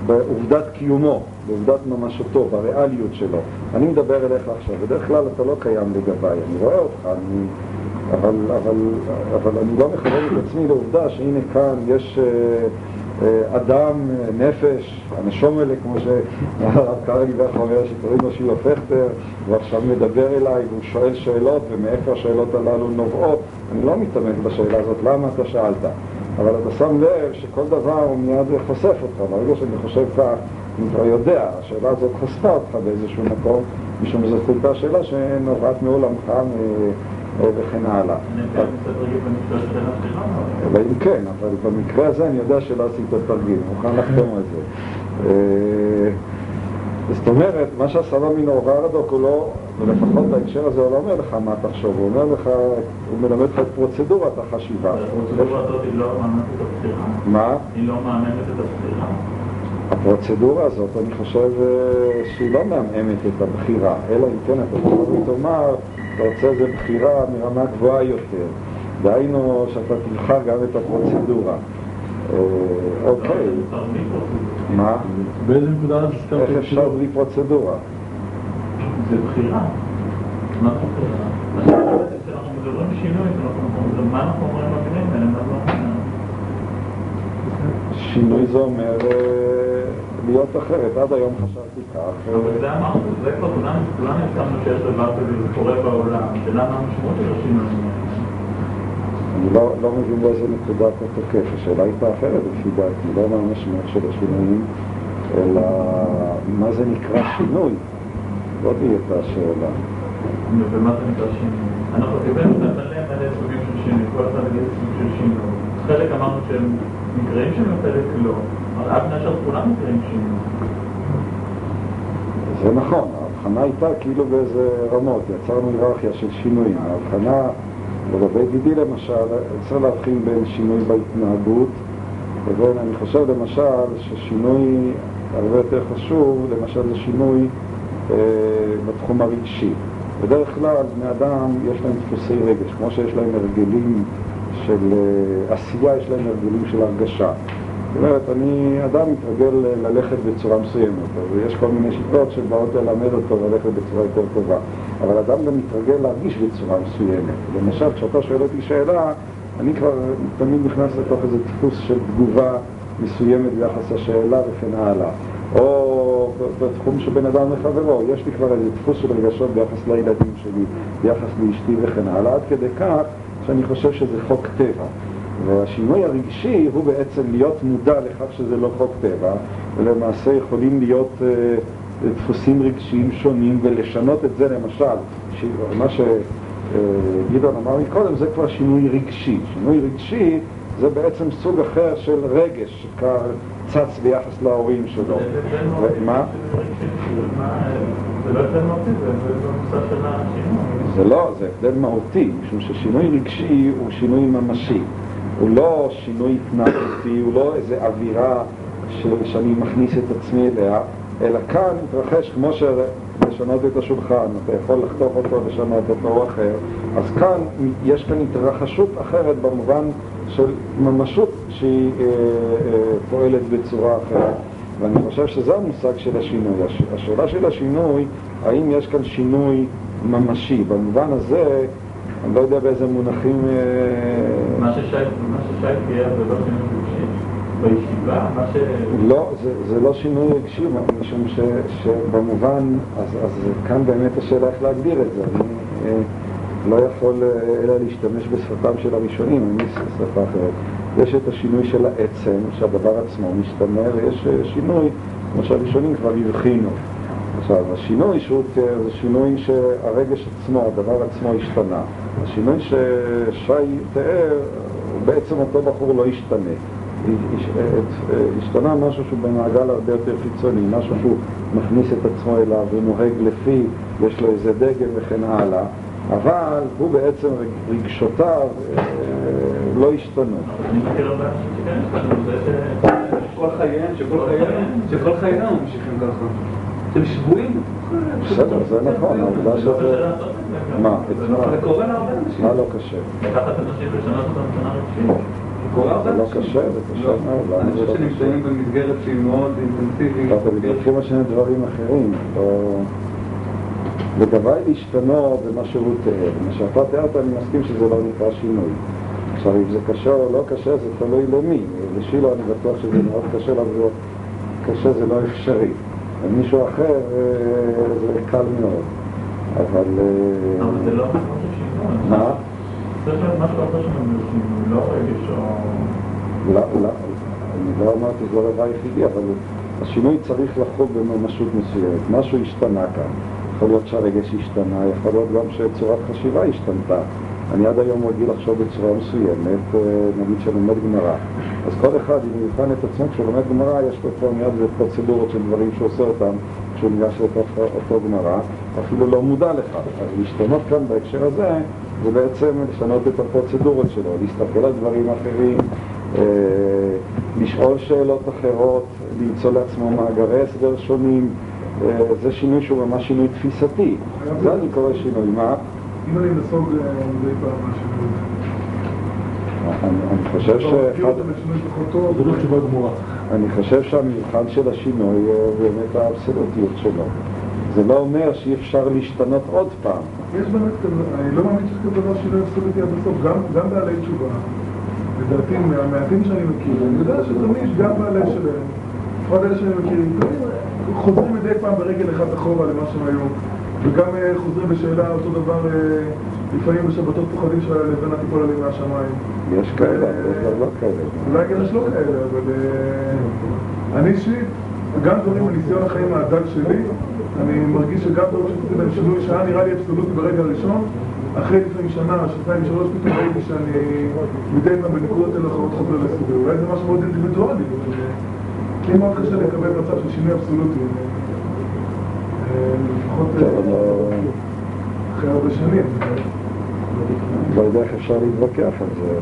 בעובדת קיומו, בעובדת ממשותו, בריאליות שלו. אני מדבר אליך עכשיו, בדרך כלל אתה לא קיים לגביי, אני רואה אותך, אני... אבל, אבל, אבל אני לא מכוון את עצמי לעובדה שהנה כאן יש... אה, אדם, נפש, הנשום האלה, כמו שהרב קרליבך אומר, שקוראים לו שילה פכטר, הוא עכשיו מדבר אליי והוא שואל שאלות, ומאיפה השאלות הללו נובעות. אני לא מתעמק בשאלה הזאת, למה אתה שאלת? אבל אתה שם לב שכל דבר הוא מיד חושף אותך. ברגע שאני חושב כך, אני כבר יודע, השאלה הזאת חשפה אותך באיזשהו מקום, משום שזו הייתה שאלה שנובעת מעולמך, וכן הלאה. אבל אם כן, אבל במקרה הזה אני יודע שלא עשית תרגיל, מוכן לחתום על זה. אה, זאת אומרת, מה שהסבא מינו ורדוק הוא לא, ולפחות בהקשר הזה הוא לא אומר לך מה תחשוב, הוא אומר לך, הוא מלמד לך את פרוצדורת החשיבה. הפרוצדורה הזאת היא לא מאמנת את הבחירה. מה? היא לא מאמנת את הבחירה. הפרוצדורה הזאת, אני חושב אה, שהיא לא מעמעמת את הבחירה, אלא אם כן אתה יכול אתה רוצה איזו בחירה מרמה גבוהה יותר. דהיינו שאתה תבחר גם את הפרוצדורה. אה, אוקיי. מה? באיזה נקודה הסכמת? איך אפשר בלי פרוצדורה? זה בחירה. מה בחירה? אנחנו מדברים שינוי, מה אנחנו אומרים במילים האלה? שינוי זה אומר אה, להיות אחרת. עד היום חשבתי כך. אבל זה אמרנו, זה כבר כולנו הסכמנו שיש דבר כזה, זה קורה בעולם. השאלה מה המשמעות של השינוי? אני לא, לא מבין באיזה נקודה אתה תוקף. השאלה הייתה אחרת לפי דעתי, לא מה המשמעות של השינויים, אלא מה זה נקרא שינוי. זאת הייתה השאלה. ומה זה נקרא שינוי? אנחנו קיבלנו מלא מלא סוגים של שינוי, כל אחד יגיד סוג של שינוי. חלק אמרנו שהם נקראים שינוי, חלק לא. זה נכון, ההבחנה הייתה כאילו באיזה רמות, יצרנו היררכיה של שינויים. ההבחנה לגבי דידי למשל, צריך להבחין בין שינוי בהתנהגות לבין, אני חושב למשל, ששינוי הרבה יותר חשוב, למשל זה שינוי אה, בתחום הרגשי. בדרך כלל בני אדם יש להם דפוסי רגש, כמו שיש להם הרגלים של אה, עשייה, יש להם הרגלים של הרגשה. זאת אומרת, אני אדם מתרגל ללכת בצורה מסוימת, אז יש כל מיני שיטות שבאות ללמד אותו ללכת בצורה יותר טובה. אבל אדם גם מתרגל להרגיש בצורה מסוימת. למשל, כשאתה שואל אותי שאלה, אני כבר תמיד נכנס לתוך איזה דפוס של תגובה מסוימת ביחס לשאלה וכן הלאה. או בתחום של בן אדם לחברו, יש לי כבר איזה דפוס של רגשות ביחס לילדים שלי, ביחס לאשתי וכן הלאה, עד כדי כך שאני חושב שזה חוק טבע. והשינוי הרגשי הוא בעצם להיות מודע לכך שזה לא חוק טבע, ולמעשה יכולים להיות uh, דפוסים רגשיים שונים ולשנות את זה למשל, ש... מה שגדעון אמר מקודם זה כבר שינוי רגשי. שינוי רגשי זה בעצם סוג אחר של רגש שכבר צץ ביחס להורים שלו. מה? זה לא הבדל מהותי, זה במושג של השינוי. זה לא, זה הבדל מהותי, משום ששינוי רגשי הוא שינוי ממשי. הוא לא שינוי התנהגותי, הוא לא איזו אווירה ש... שאני מכניס את עצמי אליה, אלא כאן מתרחש כמו שלשנות את השולחן, אתה יכול לחתוך אותו, לשנות אותו או אחר, אז כאן יש כאן התרחשות אחרת במובן של ממשות שהיא אה, אה, פועלת בצורה אחרת. ואני חושב שזה המושג של השינוי. הש, השאלה של השינוי, האם יש כאן שינוי ממשי? במובן הזה, אני לא יודע באיזה מונחים... אה, מה ששי תיאר זה לא שינוי רגשי בישיבה, מה ש... לא, זה, לא שינוי רגשי, משום שבמובן, אז, כאן באמת השאלה איך להגדיר את זה. אני אה, לא יכול אה, אלא להשתמש בשפתם של הראשונים, אין לי שפה אחרת. יש את השינוי של העצם, שהדבר עצמו משתנה, ויש שינוי, כמו שהראשונים כבר הבחינו. עכשיו, השינוי שהוא תיאר זה שינוי שהרגש עצמו, הדבר עצמו השתנה. השינוי ששי תיאר, בעצם אותו בחור לא השתנה. השתנה משהו שהוא במעגל הרבה יותר חיצוני, משהו שהוא מכניס את עצמו אליו ונוהג לפי, יש לו איזה דגל וכן הלאה, אבל הוא בעצם רגשותיו אה, לא השתנו. שכל חייהם, שכל חייהם, שכל חייהם ממשיכים ככה. אתם שבויים. בסדר, זה נכון, העובדה שזה... מה? זה קורה להרבה אנשים. מה לא קשה? לקחת אנשים ולשנות אותם מבחינה רגשית. הרבה זה לא. קשה, זה קשה מאוד. למה אני חושב לא? שנמצאים במסגרת שהיא מאוד אינטנסיבית. אתם מתווכחים על שני דברים אחרים. ודבר להשתנות זה מה שהוא תיאר. מה שאתה תיארת, אני מסכים שזה לא נקרא שינוי. עכשיו, אם זה קשה או לא קשה, זה תלוי למי. לשילה אני בטוח שזה מאוד קשה לעבור. קשה זה לא אפשרי. למישהו אחר אה, זה קל מאוד. אבל... אה, אבל זה לא משהו שינוי. מה? צריך להיות משהו אחר שינוי, לא רגש או... לא, לא, אני לא אמרתי שזה לא הדבר היחידי, אבל השינוי צריך לחול בממשות מסוימת. משהו השתנה כאן. יכול להיות שהרגש השתנה, יכול להיות גם שצורת חשיבה השתנתה. אני עד היום רגיל לחשוב בצורה מסוימת, אה, נגיד שלומד גמרא. אז כל אחד, אם יבחן את עצמו כשהוא לומד גמרא, יש לו כבר מיד פרוצדורות של דברים שהוא עושה אותם כשהוא ניגש לתוך אותו גמרא, אפילו לא מודע לכך. אז להשתנות כאן בהקשר הזה, זה בעצם לשנות את הפרוצדורות שלו, להסתכל על דברים אחרים, אה, לשאול שאלות אחרות, למצוא לעצמו מאגרי הסבר שונים, אה, זה שינוי שהוא ממש שינוי תפיסתי. זה אני קורא שינוי. מה? אם אני נסוג אה, מדי פעם מהשינוי, אני, חושב שאחד... לא. אני חושב שהמבחן של השינוי הוא באמת האבסולוטיות שלו. זה לא אומר שאי אפשר להשתנות עוד פעם. יש באמת כזה, אני לא מאמין שיש כזה דבר שינוי אבסולוטי עד הסוף, גם, גם בעלי תשובה. לדעתי, מהמעטים שאני מכיר, אני יודע שתמיד יש גם בעלי שלהם, לפחות אלה שאני מכיר, חוזרים מדי פעם ברגל אחת אחורה למה שהם היו, וגם אה, חוזרים בשאלה אותו דבר, אה, לפעמים בשבתות פוחדים שהלבנה תיפול עליהם מהשמיים. יש כאלה, יש גם לא כאלה. אולי גם יש לא כאלה, אבל אה, אני אישית, גם דברים מניסיון החיים הדל שלי, אני מרגיש שגם דברים שעשיתי בהם שינוי שהיה נראה לי אבסולוטי ברגע הראשון, אחרי לפעמים שנה, שנתיים, שלוש, פתאום ראיתי שאני מדי פעם בנקודות אלה אחרות חוזר לסדר. אולי זה משהו מאוד אינדיבידואלי, אה, לי מאוד קשה לקבל מצב של שינוי אבסולוטי. אה, לפחות אה, טוב, לא- אחרי הרבה שנים. לא יודע איך אפשר להתווכח על זה.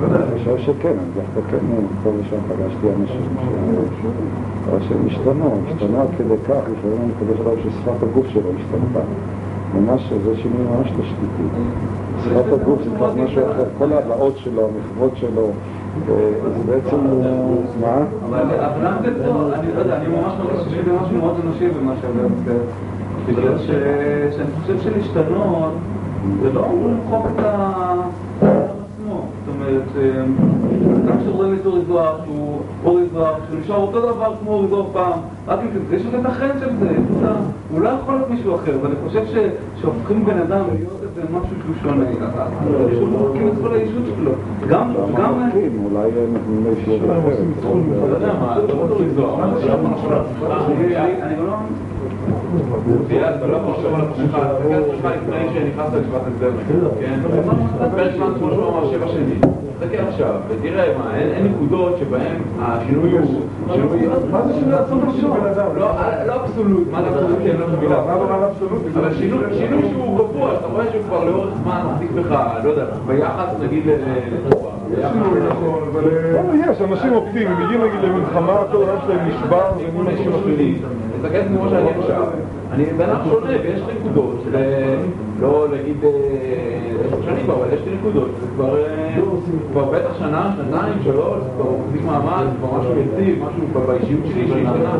לא. אני חושב שכן, אני דווקא כן, פה ושם פגשתי אנשים שהם השתנו, השתנו עד כדי כך, לפעמים אני מקווה שלב ששפת הגוף שלו השתנתה. ממש, זה שינוי ממש תשתיתי. שפת הגוף זה כבר משהו אחר, כל ההבעות שלו, המחוות שלו, אה, זה בעצם, אה, מה? אבל גם זה אני לא יודע, אני ממש מרגיש שיש לי משהו מאוד אנושי במה שאתה אומר. בגלל שאני חושב שלהשתנות זה לא אמור למחוק את ה- עצמו. זאת אומרת, אה, גם כשרואים את אורי זוהר, שהוא אורי זוהר, שהוא נשאר אותו דבר כמו אורי זוהר פעם, רק אם יש לזה את החן של זה, הוא לא יכול להיות מישהו אחר, ואני חושב ש- שהופכים בן אדם להיות איזה משהו שהוא שונה, פשוט מוחקים את כל האישות שלו. גם, גם גם... המחכים, אולי הם נותנים לו אישיות אחרת. אתה יודע מה, לא לא עצמך. אני לא... אתה לא יכול לחשוב על עצמך, תסתכל על עצמך לפני שנכנסת לישיבת הסדר, כן? פרק זמן כמו שהוא אמר שבע שנים. תסתכל עכשיו, ותראה מה, אין נקודות שבהן השינוי הוא... מה זה שינוי אבסולוטי של בן אדם? לא, לא אבסולוט, מה זה אבסולוט? אני לא ברמה אבסולוטית? אבל שינוי שהוא קבוע, שאתה רואה שהוא כבר לאורך זמן מחזיק בך, לא יודע, ביחס נגיד ל- לתורה. נכון, אבל... אה, יש אנשים אופטימיים, מגיעים נגיד למלחמה, כל העולם שלהם נשבר, ונהיים אנשים אחרים. תסתכל כמו שאני עכשיו, אני בן אדם שונה ויש לי נקודות, לא להגיד עשר שנים, אבל יש לי נקודות, זה כבר אה, בטח שנה, שנתיים, שלוש, זה כבר מחזיק מעמד, זה כבר משהו יציב, משהו באישיות שלי שהשתנה.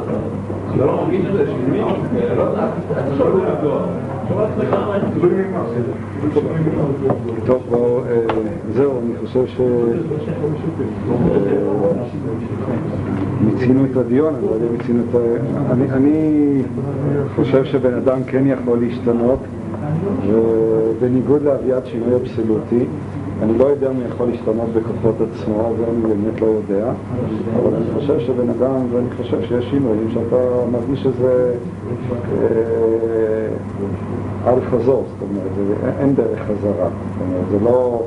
אני לא מרגיש את זה, שלי מישהו, לא יודע, אתה שואל לגדול. טוב, בואו, אה, זהו, אני חושב ש... מיצינו את הדיון, אני לא חושב שבן אדם כן יכול להשתנות, ובניגוד לאביעד שינוי אבסולוטי, אני לא יודע אם הוא יכול להשתנות בכוחות עצמו, זה אני באמת לא יודע, אבל אני חושב שבן אדם, ואני חושב שיש שינויים שאתה מרגיש שזה אה, אל חזור, זאת אומרת, אין דרך חזרה, זאת אומרת, זה לא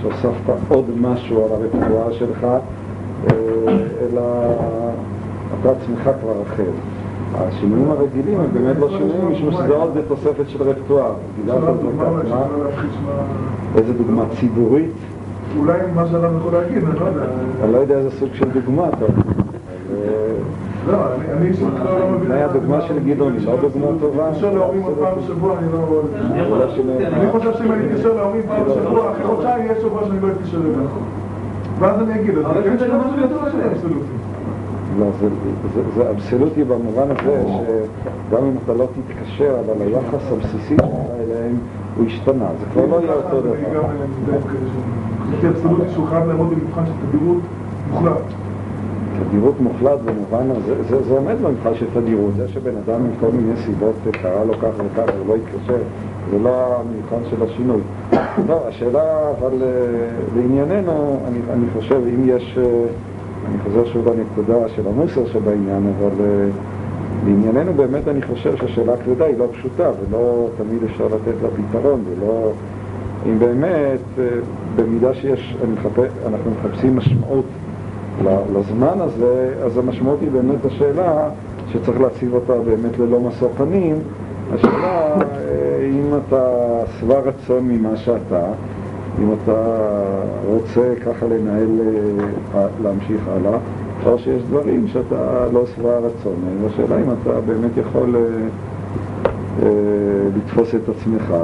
שהוספת עוד משהו על הרפואה שלך, אה, אלא אתה עצמך כבר אחר. השינויים הרגילים הם באמת לא שינויים, משום שזה עוד תוספת של מה? איזה דוגמה ציבורית? אולי מה שאדם יכול להגיד, אני לא יודע. אני לא יודע איזה סוג של דוגמה אתה. לא, אני- אני אישית לא לא מבין. זה הדוגמה של גדעון, היא לא דוגמה טובה? להתקשר להורים עוד פעם בשבוע, אני לא... אני חושב שאם אני אתקשר להורים פעם בשבוע, אחרי חודשיים יהיה שבוע שאני לא אתקשר אליהם. ואז אני אגיד, אז כן שזה משהו יותר של אבסולוטי. לא, זה, זה, זה אבסולוטי במובן הזה שגם אם אתה לא תתקשר, אבל היחס הבסיסי שלך אליהם הוא השתנה, זה כבר לא יהיה אותו אני דבר. גם מודע כאלה ש- חשבתי אבסולוטי שהוא חייב לעמוד במבחן של תדירות מוחלט. תדירות מוחלט במובן הזה, זה, זה עומד במבחן של תדירות, זה שבן אדם מכל מיני סיבות קרה לו כך וכך ולא התקשר, זה לא המבחן של השינוי. לא, השאלה אבל אה, לענייננו, אני, אני חושב אם יש, אה, אני חוזר שוב לנקודה של המוסר שבעניין, אבל אה, לענייננו באמת אני חושב שהשאלה הכבדה היא לא פשוטה ולא תמיד אפשר לתת לה פתרון, ולא... אם באמת, אה, במידה שיש, מחפש, אנחנו מחפשים משמעות לזמן הזה, אז המשמעות היא באמת השאלה שצריך להציב אותה באמת ללא משוא פנים. השאלה אה, אם אתה שבע רצון ממה שאתה, אם אתה רוצה ככה לנהל, אה, להמשיך הלאה, או שיש דברים שאתה לא שבע רצון מהם. השאלה אם אתה באמת יכול אה, אה, לתפוס את עצמך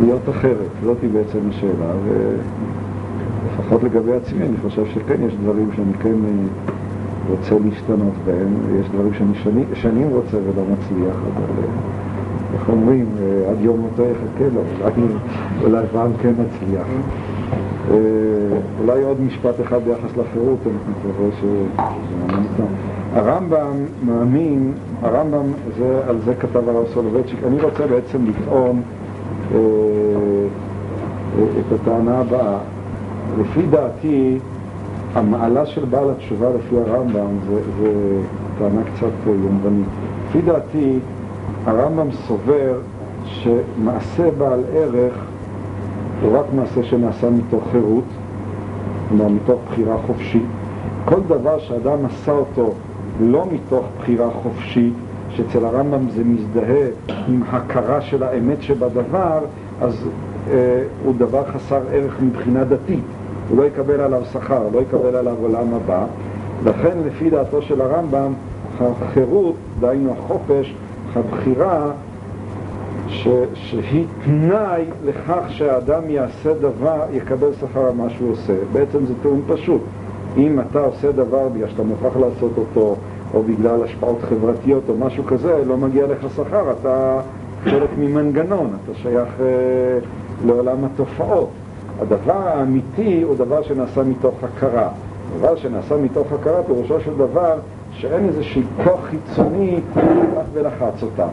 ולהיות אחרת. זאת היא בעצם השאלה. ו- לפחות לגבי עצמי, אני חושב שכן, יש דברים שאני כן אה, רוצה להשתנות בהם, ויש דברים שאני שני, שנים רוצה ולא מצליח, אבל אה, איך אומרים, אה, עד יום מותו יחכה לו, אולי, אולי פעם כן נצליח. אה, אולי עוד משפט אחד ביחס לחירות, אני מקווה ש... הרמב"ם מאמין, הרמב"ם, זה, על זה כתב הרב סולובייצ'יק, אני רוצה בעצם לטעון אה, אה, את הטענה הבאה. לפי דעתי, המעלה של בעל התשובה לפי הרמב"ם זה, זה טענה קצת יומרנית. לפי דעתי, הרמב"ם סובר שמעשה בעל ערך הוא רק מעשה שנעשה מתוך חירות, כלומר מתוך בחירה חופשית. כל דבר שאדם עשה אותו לא מתוך בחירה חופשית, שאצל הרמב"ם זה מזדהה עם הכרה של האמת שבדבר, אז אה, הוא דבר חסר ערך מבחינה דתית. הוא לא יקבל עליו שכר, לא יקבל עליו עולם הבא. לכן לפי דעתו של הרמב"ם, החירות, דהיינו החופש, הבחירה, ש, שהיא תנאי לכך שהאדם יעשה דבר, יקבל שכר על מה שהוא עושה. בעצם זה טיעון פשוט. אם אתה עושה דבר בגלל שאתה מוכרח לעשות אותו, או בגלל השפעות חברתיות או משהו כזה, לא מגיע לך שכר, אתה חלק ממנגנון, אתה שייך אה, לעולם התופעות. הדבר האמיתי הוא דבר שנעשה מתוך הכרה. דבר שנעשה מתוך הכרה, פירושו של דבר שאין איזשהו כוח חיצוני רק ולחץ אותה.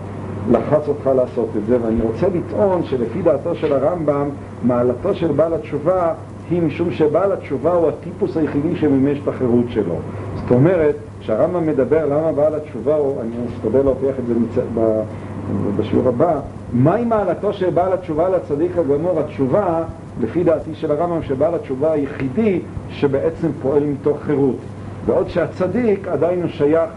לחץ אותך לעשות את זה, ואני רוצה לטעון שלפי דעתו של הרמב"ם, מעלתו של בעל התשובה היא משום שבעל התשובה הוא הטיפוס היחידי שמימש את החירות שלו. זאת אומרת, כשהרמב"ם מדבר למה בעל התשובה הוא, אני אשתדל להוכיח את זה מצ... ב... בשיעור הבא, מהי מעלתו של בעל התשובה לצדיק הגמור? התשובה, לפי דעתי של הרמב"ם, שבעל התשובה היחידי שבעצם פועל מתוך חירות. בעוד שהצדיק עדיין הוא שייך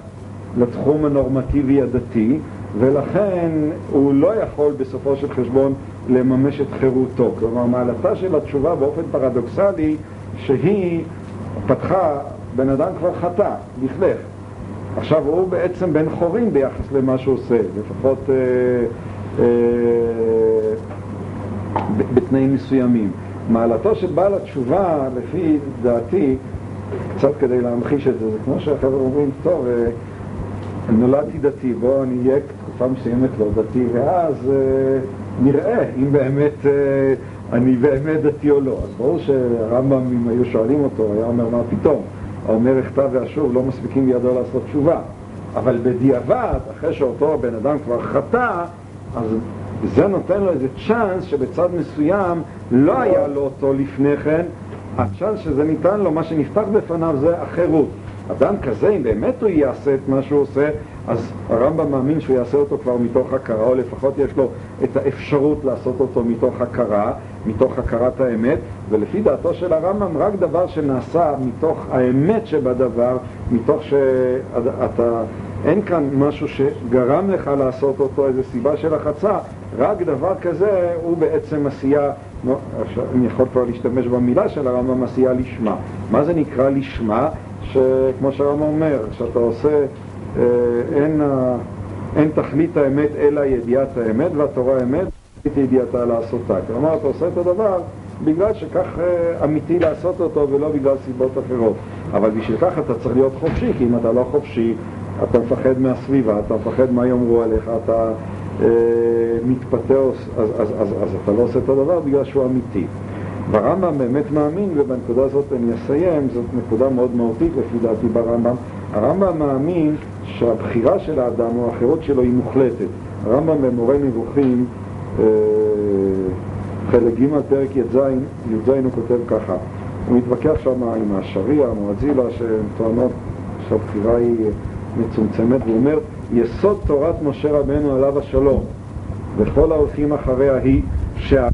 לתחום הנורמטיבי הדתי, ולכן הוא לא יכול בסופו של חשבון לממש את חירותו. כלומר, מעלתה של התשובה באופן פרדוקסלי, שהיא פתחה, בן אדם כבר חטא, לכלך. עכשיו הוא בעצם בן חורים ביחס למה שהוא עושה, לפחות אה, אה, בתנאים מסוימים. מעלתו של בעל התשובה, לפי דעתי, קצת כדי להמחיש את זה, זה כמו שהחבר'ה אומרים, טוב, אה, נולדתי דתי, בואו אני אהיה תקופה מסוימת לא דתי, ואז אה, נראה אם באמת אה, אני באמת דתי או לא. אז ברור שהרמב"ם, אם היו שואלים אותו, היה אומר, מה פתאום? האומר הכתב ואשוב לא מספיקים בידו לעשות תשובה. אבל בדיעבד, אחרי שאותו בן אדם כבר חטא, אז זה נותן לו איזה צ'אנס שבצד מסוים לא היה לו אותו לפני כן, הצ'אנס שזה ניתן לו, מה שנפתח בפניו זה החירות. אדם כזה, אם באמת הוא יעשה את מה שהוא עושה, אז הרמב"ם מאמין שהוא יעשה אותו כבר מתוך הכרה, או לפחות יש לו את האפשרות לעשות אותו מתוך הכרה, מתוך הכרת האמת, ולפי דעתו של הרמב"ם, רק דבר שנעשה מתוך האמת שבדבר, מתוך שאתה, אין כאן משהו שגרם לך לעשות אותו, איזו סיבה של החצה, רק דבר כזה הוא בעצם עשייה, לא, אני יכול כבר להשתמש במילה של הרמב"ם, עשייה לשמה. מה זה נקרא לשמה? שכמו שהרמב"ם אומר, שאתה עושה, אה, אין, אין תכלית האמת אלא ידיעת האמת, והתורה האמת, תכלית ידיעתה לעשותה. כלומר, אתה עושה את הדבר בגלל שכך אה, אמיתי לעשות אותו ולא בגלל סיבות אחרות. אבל בשביל כך אתה צריך להיות חופשי, כי אם אתה לא חופשי, אתה מפחד מהסביבה, אתה מפחד מה יאמרו עליך, אתה אה, מתפטר, אז, אז, אז, אז, אתה לא עושה את הדבר בגלל שהוא אמיתי. והרמב"ם באמת מאמין, ובנקודה הזאת אני אסיים, זאת נקודה מאוד מהותית לפי דעתי ברמב"ם, הרמב"ם מאמין שהבחירה של האדם או החירות שלו היא מוחלטת. הרמב"ם במורה נבוכים, אה, חלק ג' פרק י"ז, י"ז הוא כותב ככה, הוא מתווכח שם עם השריעה, המואזילה, שהן טוענות שהבחירה היא מצומצמת, והוא אומר, יסוד תורת משה רבנו עליו השלום וכל ההולכים אחריה היא שה...